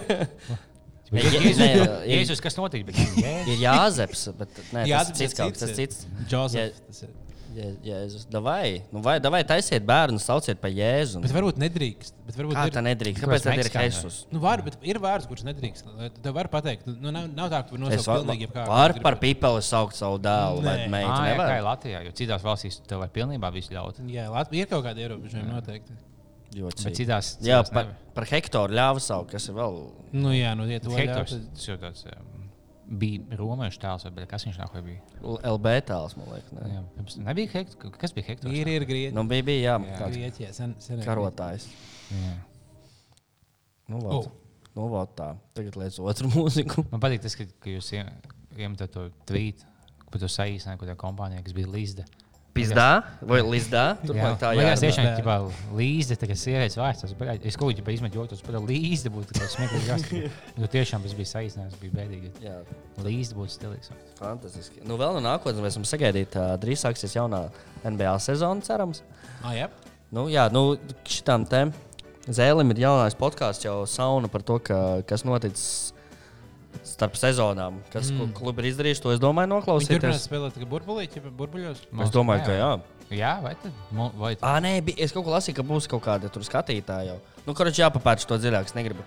Jēzus, ne, Jēzus, Jēzus, kas Jēzus. Ir Jāzeps, bet nē, tas Jāzeps ir cits kaut kas cits, cits. Džozefs. tas ir. Jē- Jēzus, davai, nu vai, davai taisiet bērnu, sauciet par Jēzu. Bet varbūt nedrīkst. Bet varbūt Kā ir, tā nedrīkst? Kāpēc tad ir? Jesus? Nu, var, bet ir vārds, kurš nedrīkst. Tev var pateikt, nu, nav, nav tā, ka tu nosauc pilnīgi jebkādu. var par pipeli saukt savu dēlu vai Nē. meitu. Jā, kā ir? Latvijā, jo citās valstīs tev var pilnībā visu ļaut. Jā, Latvijā ir kaut kādi ierobežojumi noteikti. Ļoti Bet citi. citās, Jā, citās par, par hektāru ļāva saukt, kas ir vēl. Nu, jā, nu, ja tu ļaut, tas jau tāds bija romiešu tēls, vai kas viņš nāk, vai bija? LB tēls, man liekas. Ne? Jā, pirms- nebija Hektors, kas bija Hektors? Ir, ir grieķi. Nu, bija, bija jā, Jā. tāds Grieķijā sen, sen karotājs. Jā. Nu, Oh. vot. Nu, vot tā. Tagad liekas otru mūziku. Man patīk tas, ka, ka jūs ie- iemetat to tvītu, par to saīsinājumu, ko tā kompānija, kas bija Līsda. Pizdā vai līdzdā? Turpmāk tā jā, jā. tas tiešām ir tā līnija, tā kā sievietes vārds. Es kaut kā izmetu joks, par līniju būtu tāds smieklīgs. Jo tiešām tas bija saīsinājums, bija bēdīgi. jā. Līnija būtu stilīgs. Fantastiski. Nu, vēl no nākotnes mēs varam sagaidīt, drīz sāksies jaunā NBA sezona, cerams. Ah, jā. Nu, jā, nu, šitām te zēlim ir jaunais podkāsts, jau sauna par to, ka, kas noticis starp sezonām, kas mm. klubi ir izdarījuši. To es domāju, noklausīties. spēlēt tikai burbulīti, ja burbuļos. Es domāju, ka jā. Jā, vai tad? Vai tad? Ah, nē, bija, es kaut ko lasīju, ka būs kaut kāda tur skatītāja. jau. Nu, kurš jāpapērč to dziļāk, es negribu.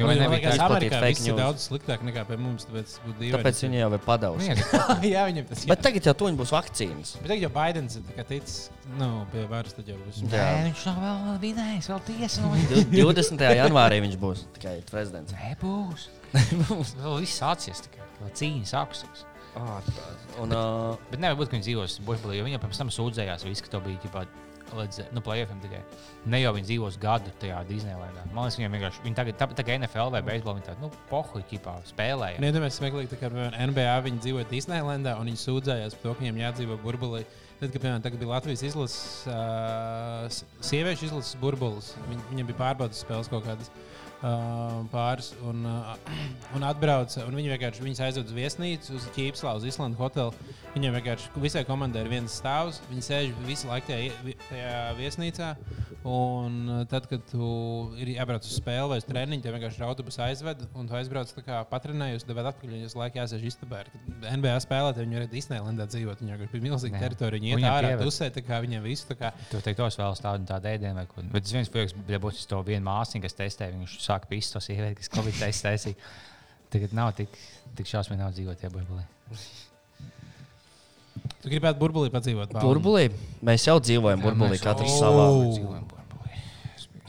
Jo vai Man nebija liekas, tā izplatīt Amerikā fake ir news. daudz sliktāk nekā pie mums. Tāpēc, dīvaini. Tāpēc viņi jau ir padavuši. Jā, viņam tas Bet tagad jau tuņi būs vakcīnas. Bet tagad jau Baidens ir ticis nu, pie varas, tad jau būs. Jā. Nē, viņš nav vēl vinējis, vēl tiesa. Du- 20. janvārī viņš būs tikai prezidents. Nē, būs. Vēl viss sācies tikai. Vēl cīņa sāksies. Un, uh, Bet nevar būt, ka viņi dzīvos buļbuļsakā, jo viņi jau pirms tam sūdzējās, visu, ka to bija ģipā, līdz nu, plēsoņiem tikai. Ne jau viņi dzīvos gadu tajā Disneylandā. Man liekas, viņiem vienkārši viņi tagad, tā, tā kā NFL vai beisbolā, viņi tādu nu, pohuļu ķipā spēlēja. Nedomāju, smieklīgi, tā kā piemēram, NBA viņi dzīvo Disneylandā un viņi sūdzējās par to, ka viņiem jādzīvo burbulī. Tad, kad piemēram, tagad bija Latvijas izlases, uh, sieviešu izlases burbulis, viņ, viņiem bija pārbaudas spēles kaut kādas. Uh, pāris un, uh, un atbrauca. Un viņi vienkārši viņus aizved uz viesnīcu, uz Ķīpslā, uz Islandu hotelu. Viņiem vienkārši visai komandai ir viens stāvs. Viņi sēž visu laiku tajā, tajā viesnīcā. Un uh, tad, kad tu ir jābrauc uz spēli vai uz treniņu, tev vienkārši ir autobusu aizved un tu aizbrauc kā patrenējus, tad atpakaļ viņus laikā jāsēž istabā. NBA spēlētāji viņi varēja Disneylandā dzīvot. Viņiem bija milzīga Nē. teritorija. Viņi iet ārā, dusē, tā kā viņiem visu. Kā, Tur teikt, tos vēl tādu tādu ēdienu vai ko. Bet viens puisis, ja būs to vienu māsīnu, kas testē, viņš sāk pist to sievieti, kas Covid testu taisīja. Tagad nav tik, tik šausmīgi nav dzīvot tie buļbuļi. tu gribētu burbulī padzīvot. Pauli? burbulī. Mēs jau dzīvojam burbulī, mēs- katrs O! savā. Dzīvojam burbulī.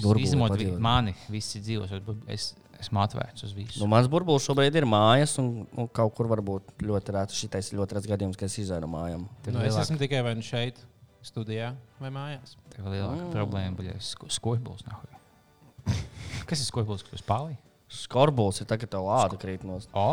Burbulī Izņemot padzīvot. mani, visi dzīvos, es esmu atvērts uz visu. Nu, mans burbulis šobrīd ir mājas, un nu, kaut kur varbūt ļoti rēts. Šitais ir ļoti rēts gadījums, kad es no mājām. Nu, es lielāka- esmu tikai nu šeit, studijā vai mājās. Tev ir lielāka problēma, ja skūpstūrs nav. Kas ir skūpstūrs, kas pāri? Skorbulis ir tagad, kad tev āda krīt no O,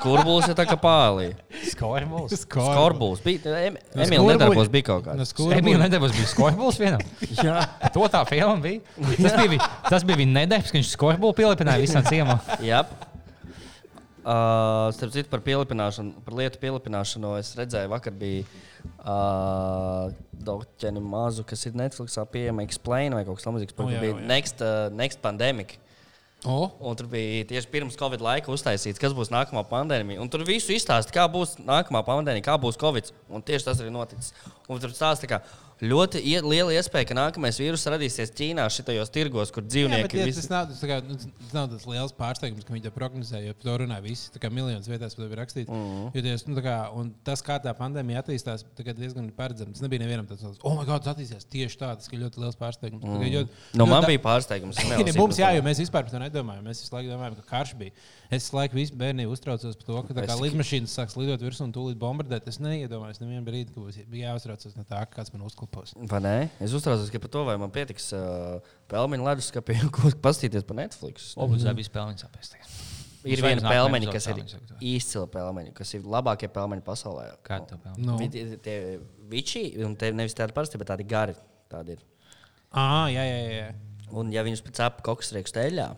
skurbulis, ir tā kā pālī. skūpstūrs. Skorbulis. Bija, em, No Emīl skurbuļa- nedarbos bija kaut No kāds. skūpstūra Emīļa nedēļas bija skūpstūrs vienam. Jā, To tā filma bija. Tas bija, tas bija viņa nedēļas, ka viņš skūpstūru pielipināja visam ciemam. Uh, starp citu, par par lietu pielipināšanu es redzēju, vakar bija uh, Dokķeni mazu, kas ir Netflixā pieejama Explain vai kaut kas tamlīdzīgs. O, Oh, jā, bija jā. next, uh, next Pandemic. O, Un tur bija tieši pirms Covid laika uztaisīts, kas būs nākamā pandēmija. Un tur visu izstāsta, kā būs nākamā pandēmija, kā būs Covid. Un tieši tas arī noticis. Un tur stāsta, ka ļoti ie- liela iespēja, ka nākamais vīrus radīsies Ķīnā, šitajos tirgos, kur dzīvnieki ja, visi... tas, nav, tas, kā, nu, tas nav tas liels pārsteigums, ka viņi to prognozēja. Jo par to runāja visi. Tā kā miljonus vietās par to bija rakstīts. Mm. -hmm. jo, ties, nu, tā kā, un tas, kā tā pandēmija attīstās, tagad diezgan paredzams. Tas nebija nevienam tāds, oh, my God, tas attīstījās tieši tā. Tas ir ļoti liels pārsteigums. Mm. -hmm. Nu, man bija pārsteigums. Ne, mums, jā, to. jo mēs vispār par to nedomājam. Mēs visu laiku domājam, ka karš bija. Es visu laiku visu bērnību uztraucos par to, ka tā kā lidmašīnas sāks lidot virsū un tūlīt bombardēt. Es neiedomājos nevienu brīdi, ka būs jāuztraucas no tā, kāds man uzklupos. Vai ne? Es uztraucos par to, vai man pietiks uh, pelmeņa leduskapī, ko paskatīties pa Netflix. Obligāti bija spēlēns apēsties. Ir viena pelmeņa, kas ir pelmeņa, izcila pelmeņa, kas ir labākie pelmeņi pasaulē. Kāda tev pelna? Nu. Viņi ir tie viči, un te nevis tādi parasti, bet tādi gari. Tādi ir. Ah, jā, jā, jā. Un, ja viņus pēc apgabala kokosrieku steļā,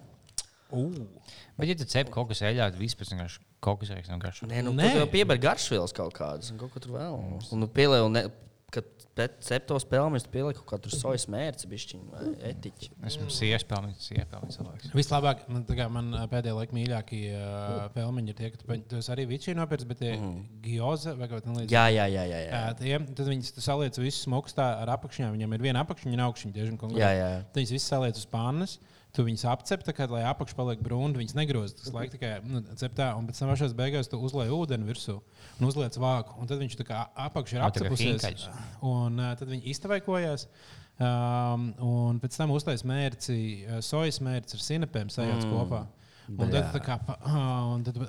Bet, ja tu cep kaut kas eļļā, tad vispār vienkārši kaut kas vienkārši vienkārši. nē, nu, Nē. tur jau piebar garšvielas kaut kādas, un kaut ko tur vēl. Un, nu, pielieku, ne, kad pēc septos pelmeņus pielieku kaut kādu sojas mērci, bišķiņu vai etiķi. Esmu sievietes pelnījis cilvēks. Vislabāk, man, kā man ā, pēdējā laikā mīļākie uh, pelmeņi ir tie, ka tu, tu esi arī vičī nopircis, bet tie mm. gioza vai kaut kā tāda. Jā, jā, jā. jā, jā. Jā, tiem, tad viņi saliec visus smogus tā ar apakšņām. Viņam ir viena apakšņa, viena augšņa. Konkrēti. Jā, jā. Tad viņas visas saliec uz pannas. Tu viņus apcep, kā, lai apakšā paliek brūna. Viņas negroza. Tas laikam tikai nu, cep tā, un pēc tam pašās beigās tu uzlai ūdeni virsū un uzliec vāku. Un tad viņš tā kā apakšā ir apcepusies. Un uh, tad viņi iztavaikojās. Um, un pēc tam uztaisīja mērci, sojas mērci ar sinepēm sajauc mm. kopā. Un tad, tā kā, un tad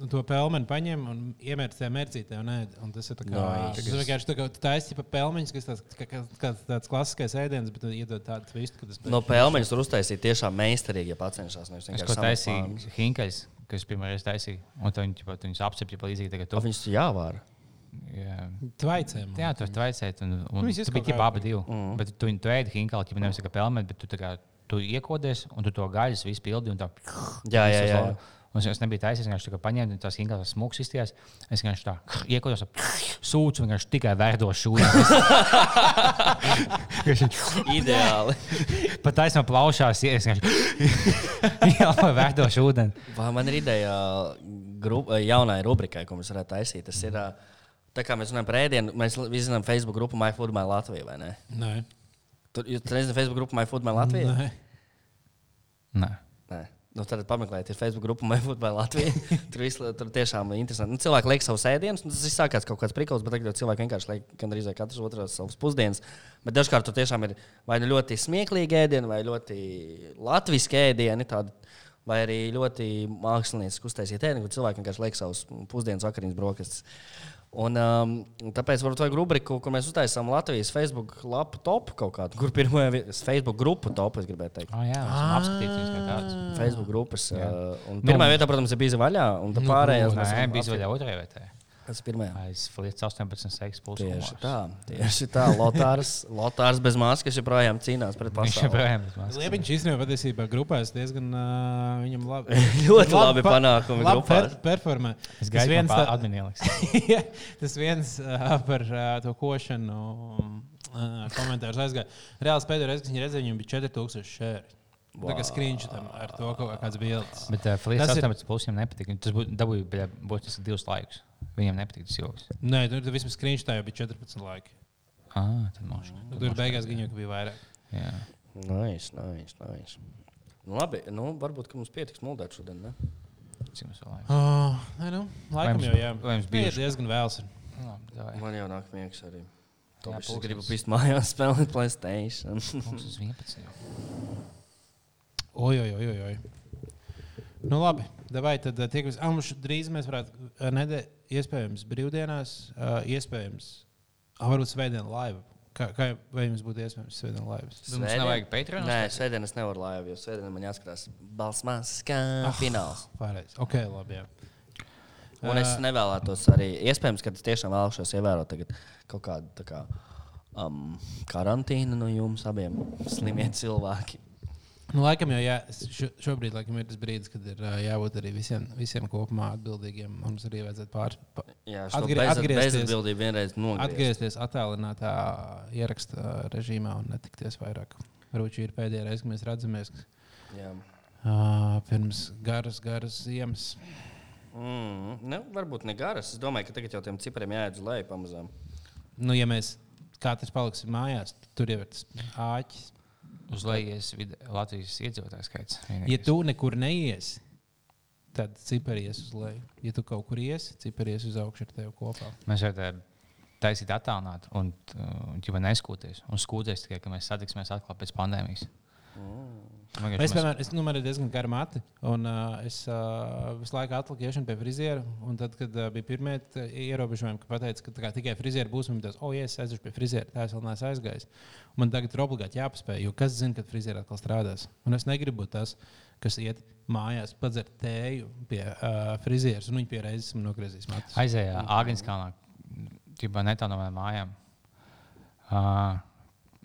uh, to pelmeni paņem un iemērķi tajā mērcītē. Un, ēd. un tas ir tā kā, tas vienkārši tā kā taisīja pa pelmeņus, kas tāds, kā, kā, tāds klasiskais ēdiens, bet iedod tādu twistu, ka tas No pelmeņus tur uztaisīja tiešām meistarīgi, ja pacenšas. nevis Es ko taisīju. Hinkaļs, kas pirmā reize taisīja. Un tad viņi, viņus apcepja pa līdzīgi tagad. O, Tu, Viņus jāvāra. jā, tvaicēm. jā tu traucēji. Un, un Viņus tu biji abi divi. Mm. Bet tu, tu ēdi Hinkaļu, ķipa nevis kā pelmēt, bet tu, tā kā, tu iekodies un tu to gaļas visu pildi. un tā- Jā, jā, visu uz jā. Un es nebiju taisījis, vienkārši tā paņēmu tās Hinkaļas smūgs izties. Es vienkārši tā iekodos, sūdzu, vienkārši tikai vērdošu šūnu. Ideāli. Pat taisnām plaušās, ies, jā, vērdošu ūdeni. Vai man ir ideja grup, jaunai rubrikai, ko mēs varētu taisīt? Tas ir, tā kā mēs runājam par ēdienu, mēs visi zinām Facebook grupu MyFoodMy Latvija, vai ne? Nē, Tur, jūs nezināt Facebook grupu MyFoodMy Latvija? nē. Nē. Nu, tad pameklējiet, ir Facebook grupa Mēfut vai Latvija. tur, visu, tur tiešām ir interesanti. Nu, cilvēki liek savus ēdienus, un tas viss sākās kaut kāds prikals, bet tagad cilvēki vienkārši liek gandrīz katrs otrs savus pusdienas. Bet dažkārt tur tiešām ir vai nu ļoti smieklīgi ēdieni, vai ļoti latviski ēdieni. Tādi, Vai arī ļoti mākslinieci uztaisīja ēdienu, kur cilvēki vienkārši liek savus pusdienas vakariņas brokastis. Un, um, tāpēc varbūt vajag rubriku, kur mēs uztaisām Latvijas Facebook lapu top kaut kādu, kur pirmo Facebook grupu top, es gribēju teikt. Oh, jā, esmu apskatījies kā tāds. Facebook grupas. Uh, un Nu, pirmā vietā, protams, ir bijis vaļā, un tā pārējās mēs Nē, esam bija vēl otrajā vietā. Tas ir pirmajā. Aiz Flīts 18, 6 plus. Tieši tā, tieši tā. Lotārs, Lotārs bez maskas joprojām cīnās pret Viņš pasauli. joprojām ir mazs. Liepiņš īstenībā patiesībā grupās diezgan uh, viņam labi. Ļoti labi pa- panākumi labi grupās. per, performē. Es Tas gaidu, viens, tā- adminieliks. Jā, tas viens uh, par uh, to košanu uh, komentārus aizgāja. Reāls pēdējais reizes, kad viņi redzēja, viņam bija 4000 šēri. Wow. Tā kā skriņš tam ar to kaut kāds bildes. Bet uh, ir- 18 plus viņam nepatika. Tas būtu dabūja būtiski divus laikus. Viņam nepatika tas joks. Nē, tur tur vismaz skriņš tā jau bija 14 laiki. Ah, tad moši. Nu, Tur beigās viņa bija vairāk. Jā. Nice, nice, nice. Nu, labi, nu, varbūt ka mums pietiks muldēt šodien. Ne? Cik mums vēl laiks? Oh, nē, nu, laikam jums- jau jā. vai jums Nē, bijuši- diezgan vēls. ir. Nu, davai. Man jau nāk miegs arī. Jā, es gribu pist mājās spēlēt Playstation. Mums uz 11. jau. Oi, oi, oi, oi. Nu, labi. Vai tad uh, tiekamies? Ah, mums drīz mēs varētu, uh, nedēļ, iespējams, brīvdienās, uh, iespējams, ah, varbūt svētdien laiva. Kā, kā, vai jums būtu iespējams svētdien laivas? Mums nevajag Patreon Nē, svētdien es nevaru laivu, jo svētdien man jāskatās balsmās kā fināls. Pareizi. Ok, labi. Jā. Un es nevēlētos arī, iespējams, ka es tiešām vēlos ievērot tagad kaut kādu tā kā, um, karantīnu no jums abiem slimiem cilvēkiem. Nu, laikam jau jā, šo, šobrīd laikam, ir tas brīdis, kad ir jābūt arī visiem, visiem kopumā atbildīgiem. Mums arī vajadzētu pār, pa, Jā, šo Atgrie- bez, atgriezties- bezatbildību vienreiz nogriezt. atgriezties attēlinātā ierakstā režīmā un netikties vairāk. Varbūt šī ir pēdējā reize, kad mēs redzamies uh, pirms garas, garas ziemas. Mm, ne, varbūt ne garas. Es domāju, ka tagad jau tiem cipriem jāiet uz leju pamazām. Nu, ja mēs katrs paliksim mājās, tur jau ir tas āķis. Uz lejas Latvijas iedzīvotāju skaits. Ja vienīgais. tu nekur neiesi, tad ciparies uz leju. Ja tu kaut kur iesi, ciparies uz augšu ar tevi kopā. Mēs varam taisīt attālināt un jau neskūties. Un skūties tikai, ka mēs satiksimies atkal pēc pandēmijas. Vienkārši Es, piemēram, es, nu, ir diezgan gara mati, un uh, es uh, visu laiku atliku iešanu pie friziera. un Tad, kad uh, bija pirmie ierobežojumi, ka pateica, ka kā tikai friziera būs, un tas, oh, ja es aiziešu pie friziera, tā es vēl neesmu aizgājis. Un man tagad ir obligāti jāpaspēj, jo kas zina, kad friziera atkal strādās. Un es negribu tas, kas iet mājās, padzert tēju pie uh, frizieras, un viņi pie reizes man nogriezīs matus. aizēja Āgānskalnā, jau netālu no mājām. Uh,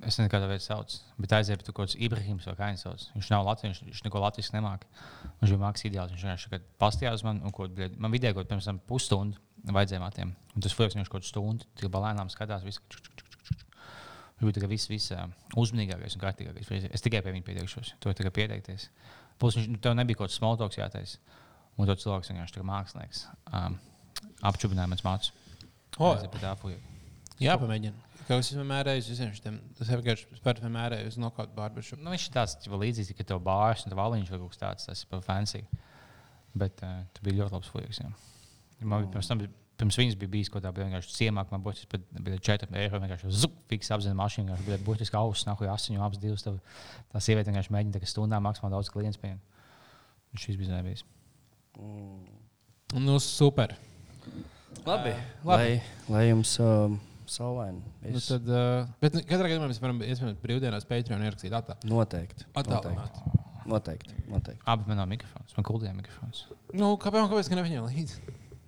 es nezinu, kāda vieta sauc, bet aizēja pie kaut kādas Ibrahimas vai kā viņš sauc. Viņš nav Latvijas, viņš, viņš neko latviešu nemāca. Viņš bija mākslinieks ideāls. Viņš vienkārši pastījās man, un ko, man vidēji kaut pirms tam pusstundu vajadzēja matiem. Un tas flieks viņš kaut kādu stundu, tik balēnām skatās. Visu, čuk, čuk, čuk, čuk. Viņš bija tikai viss, uh, uzmanīgākais un kārtīgākais. Es tikai pie viņa pieteikšos. To tikai pieteikties. Plus, viņš, nu, tev nebija kaut kāds smaltoks jātaisa. Un to cilvēks vienkārši kā mākslinieks um, apčubināja mans mācības. O, Aizēja pie tā fuja. Jā, pamēģini. Kaut kas vienmēr ir visiem šiem. Tas vienkārši spērt vienmēr ir uz nokautu barbershop. Nu, viņš ir tāds līdzīgs, ka tev bārs un valiņš vai kaut kas tāds, tas ir par fancy. Bet uh, tu biji ļoti labs fujiks. jā. Man bija pirms tam, pirms viņas bija bijis kaut kādā vienkārši ciemāk, man būtis pat bija 4 eiro, vienkārši zup, fiks apzina mašīnu, vienkārši bija būtiski ausis, nahuj asiņu abas divas. Tev, tā sieviete vienkārši mēģina tā kā stundā maksimāli daudz klientu pieņemt. Šis bija nebijis. Nu, super. Labi, labi. Lai, lai jums um, saulaini. Nu, viss. tad, uh, bet nu, katrā gadījumā mēs varam iespējams brīvdienas Patreon ierakstīt attā. Noteikti. Attēlināt. Noteikti. Noteikti. Abi man nav mikrofons, man kuldīja mikrofons. Nu, kāpēc, kāpēc gan neviņam līdzi?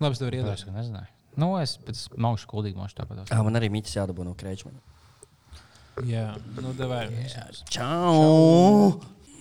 Labi, es tev Es iedošu. to nezināju. Nu, es pēc maukšu kuldīgi mošu tāpat. Ah, man arī mītis jādabū no krēčmana. Jā, nu, devai. Čau!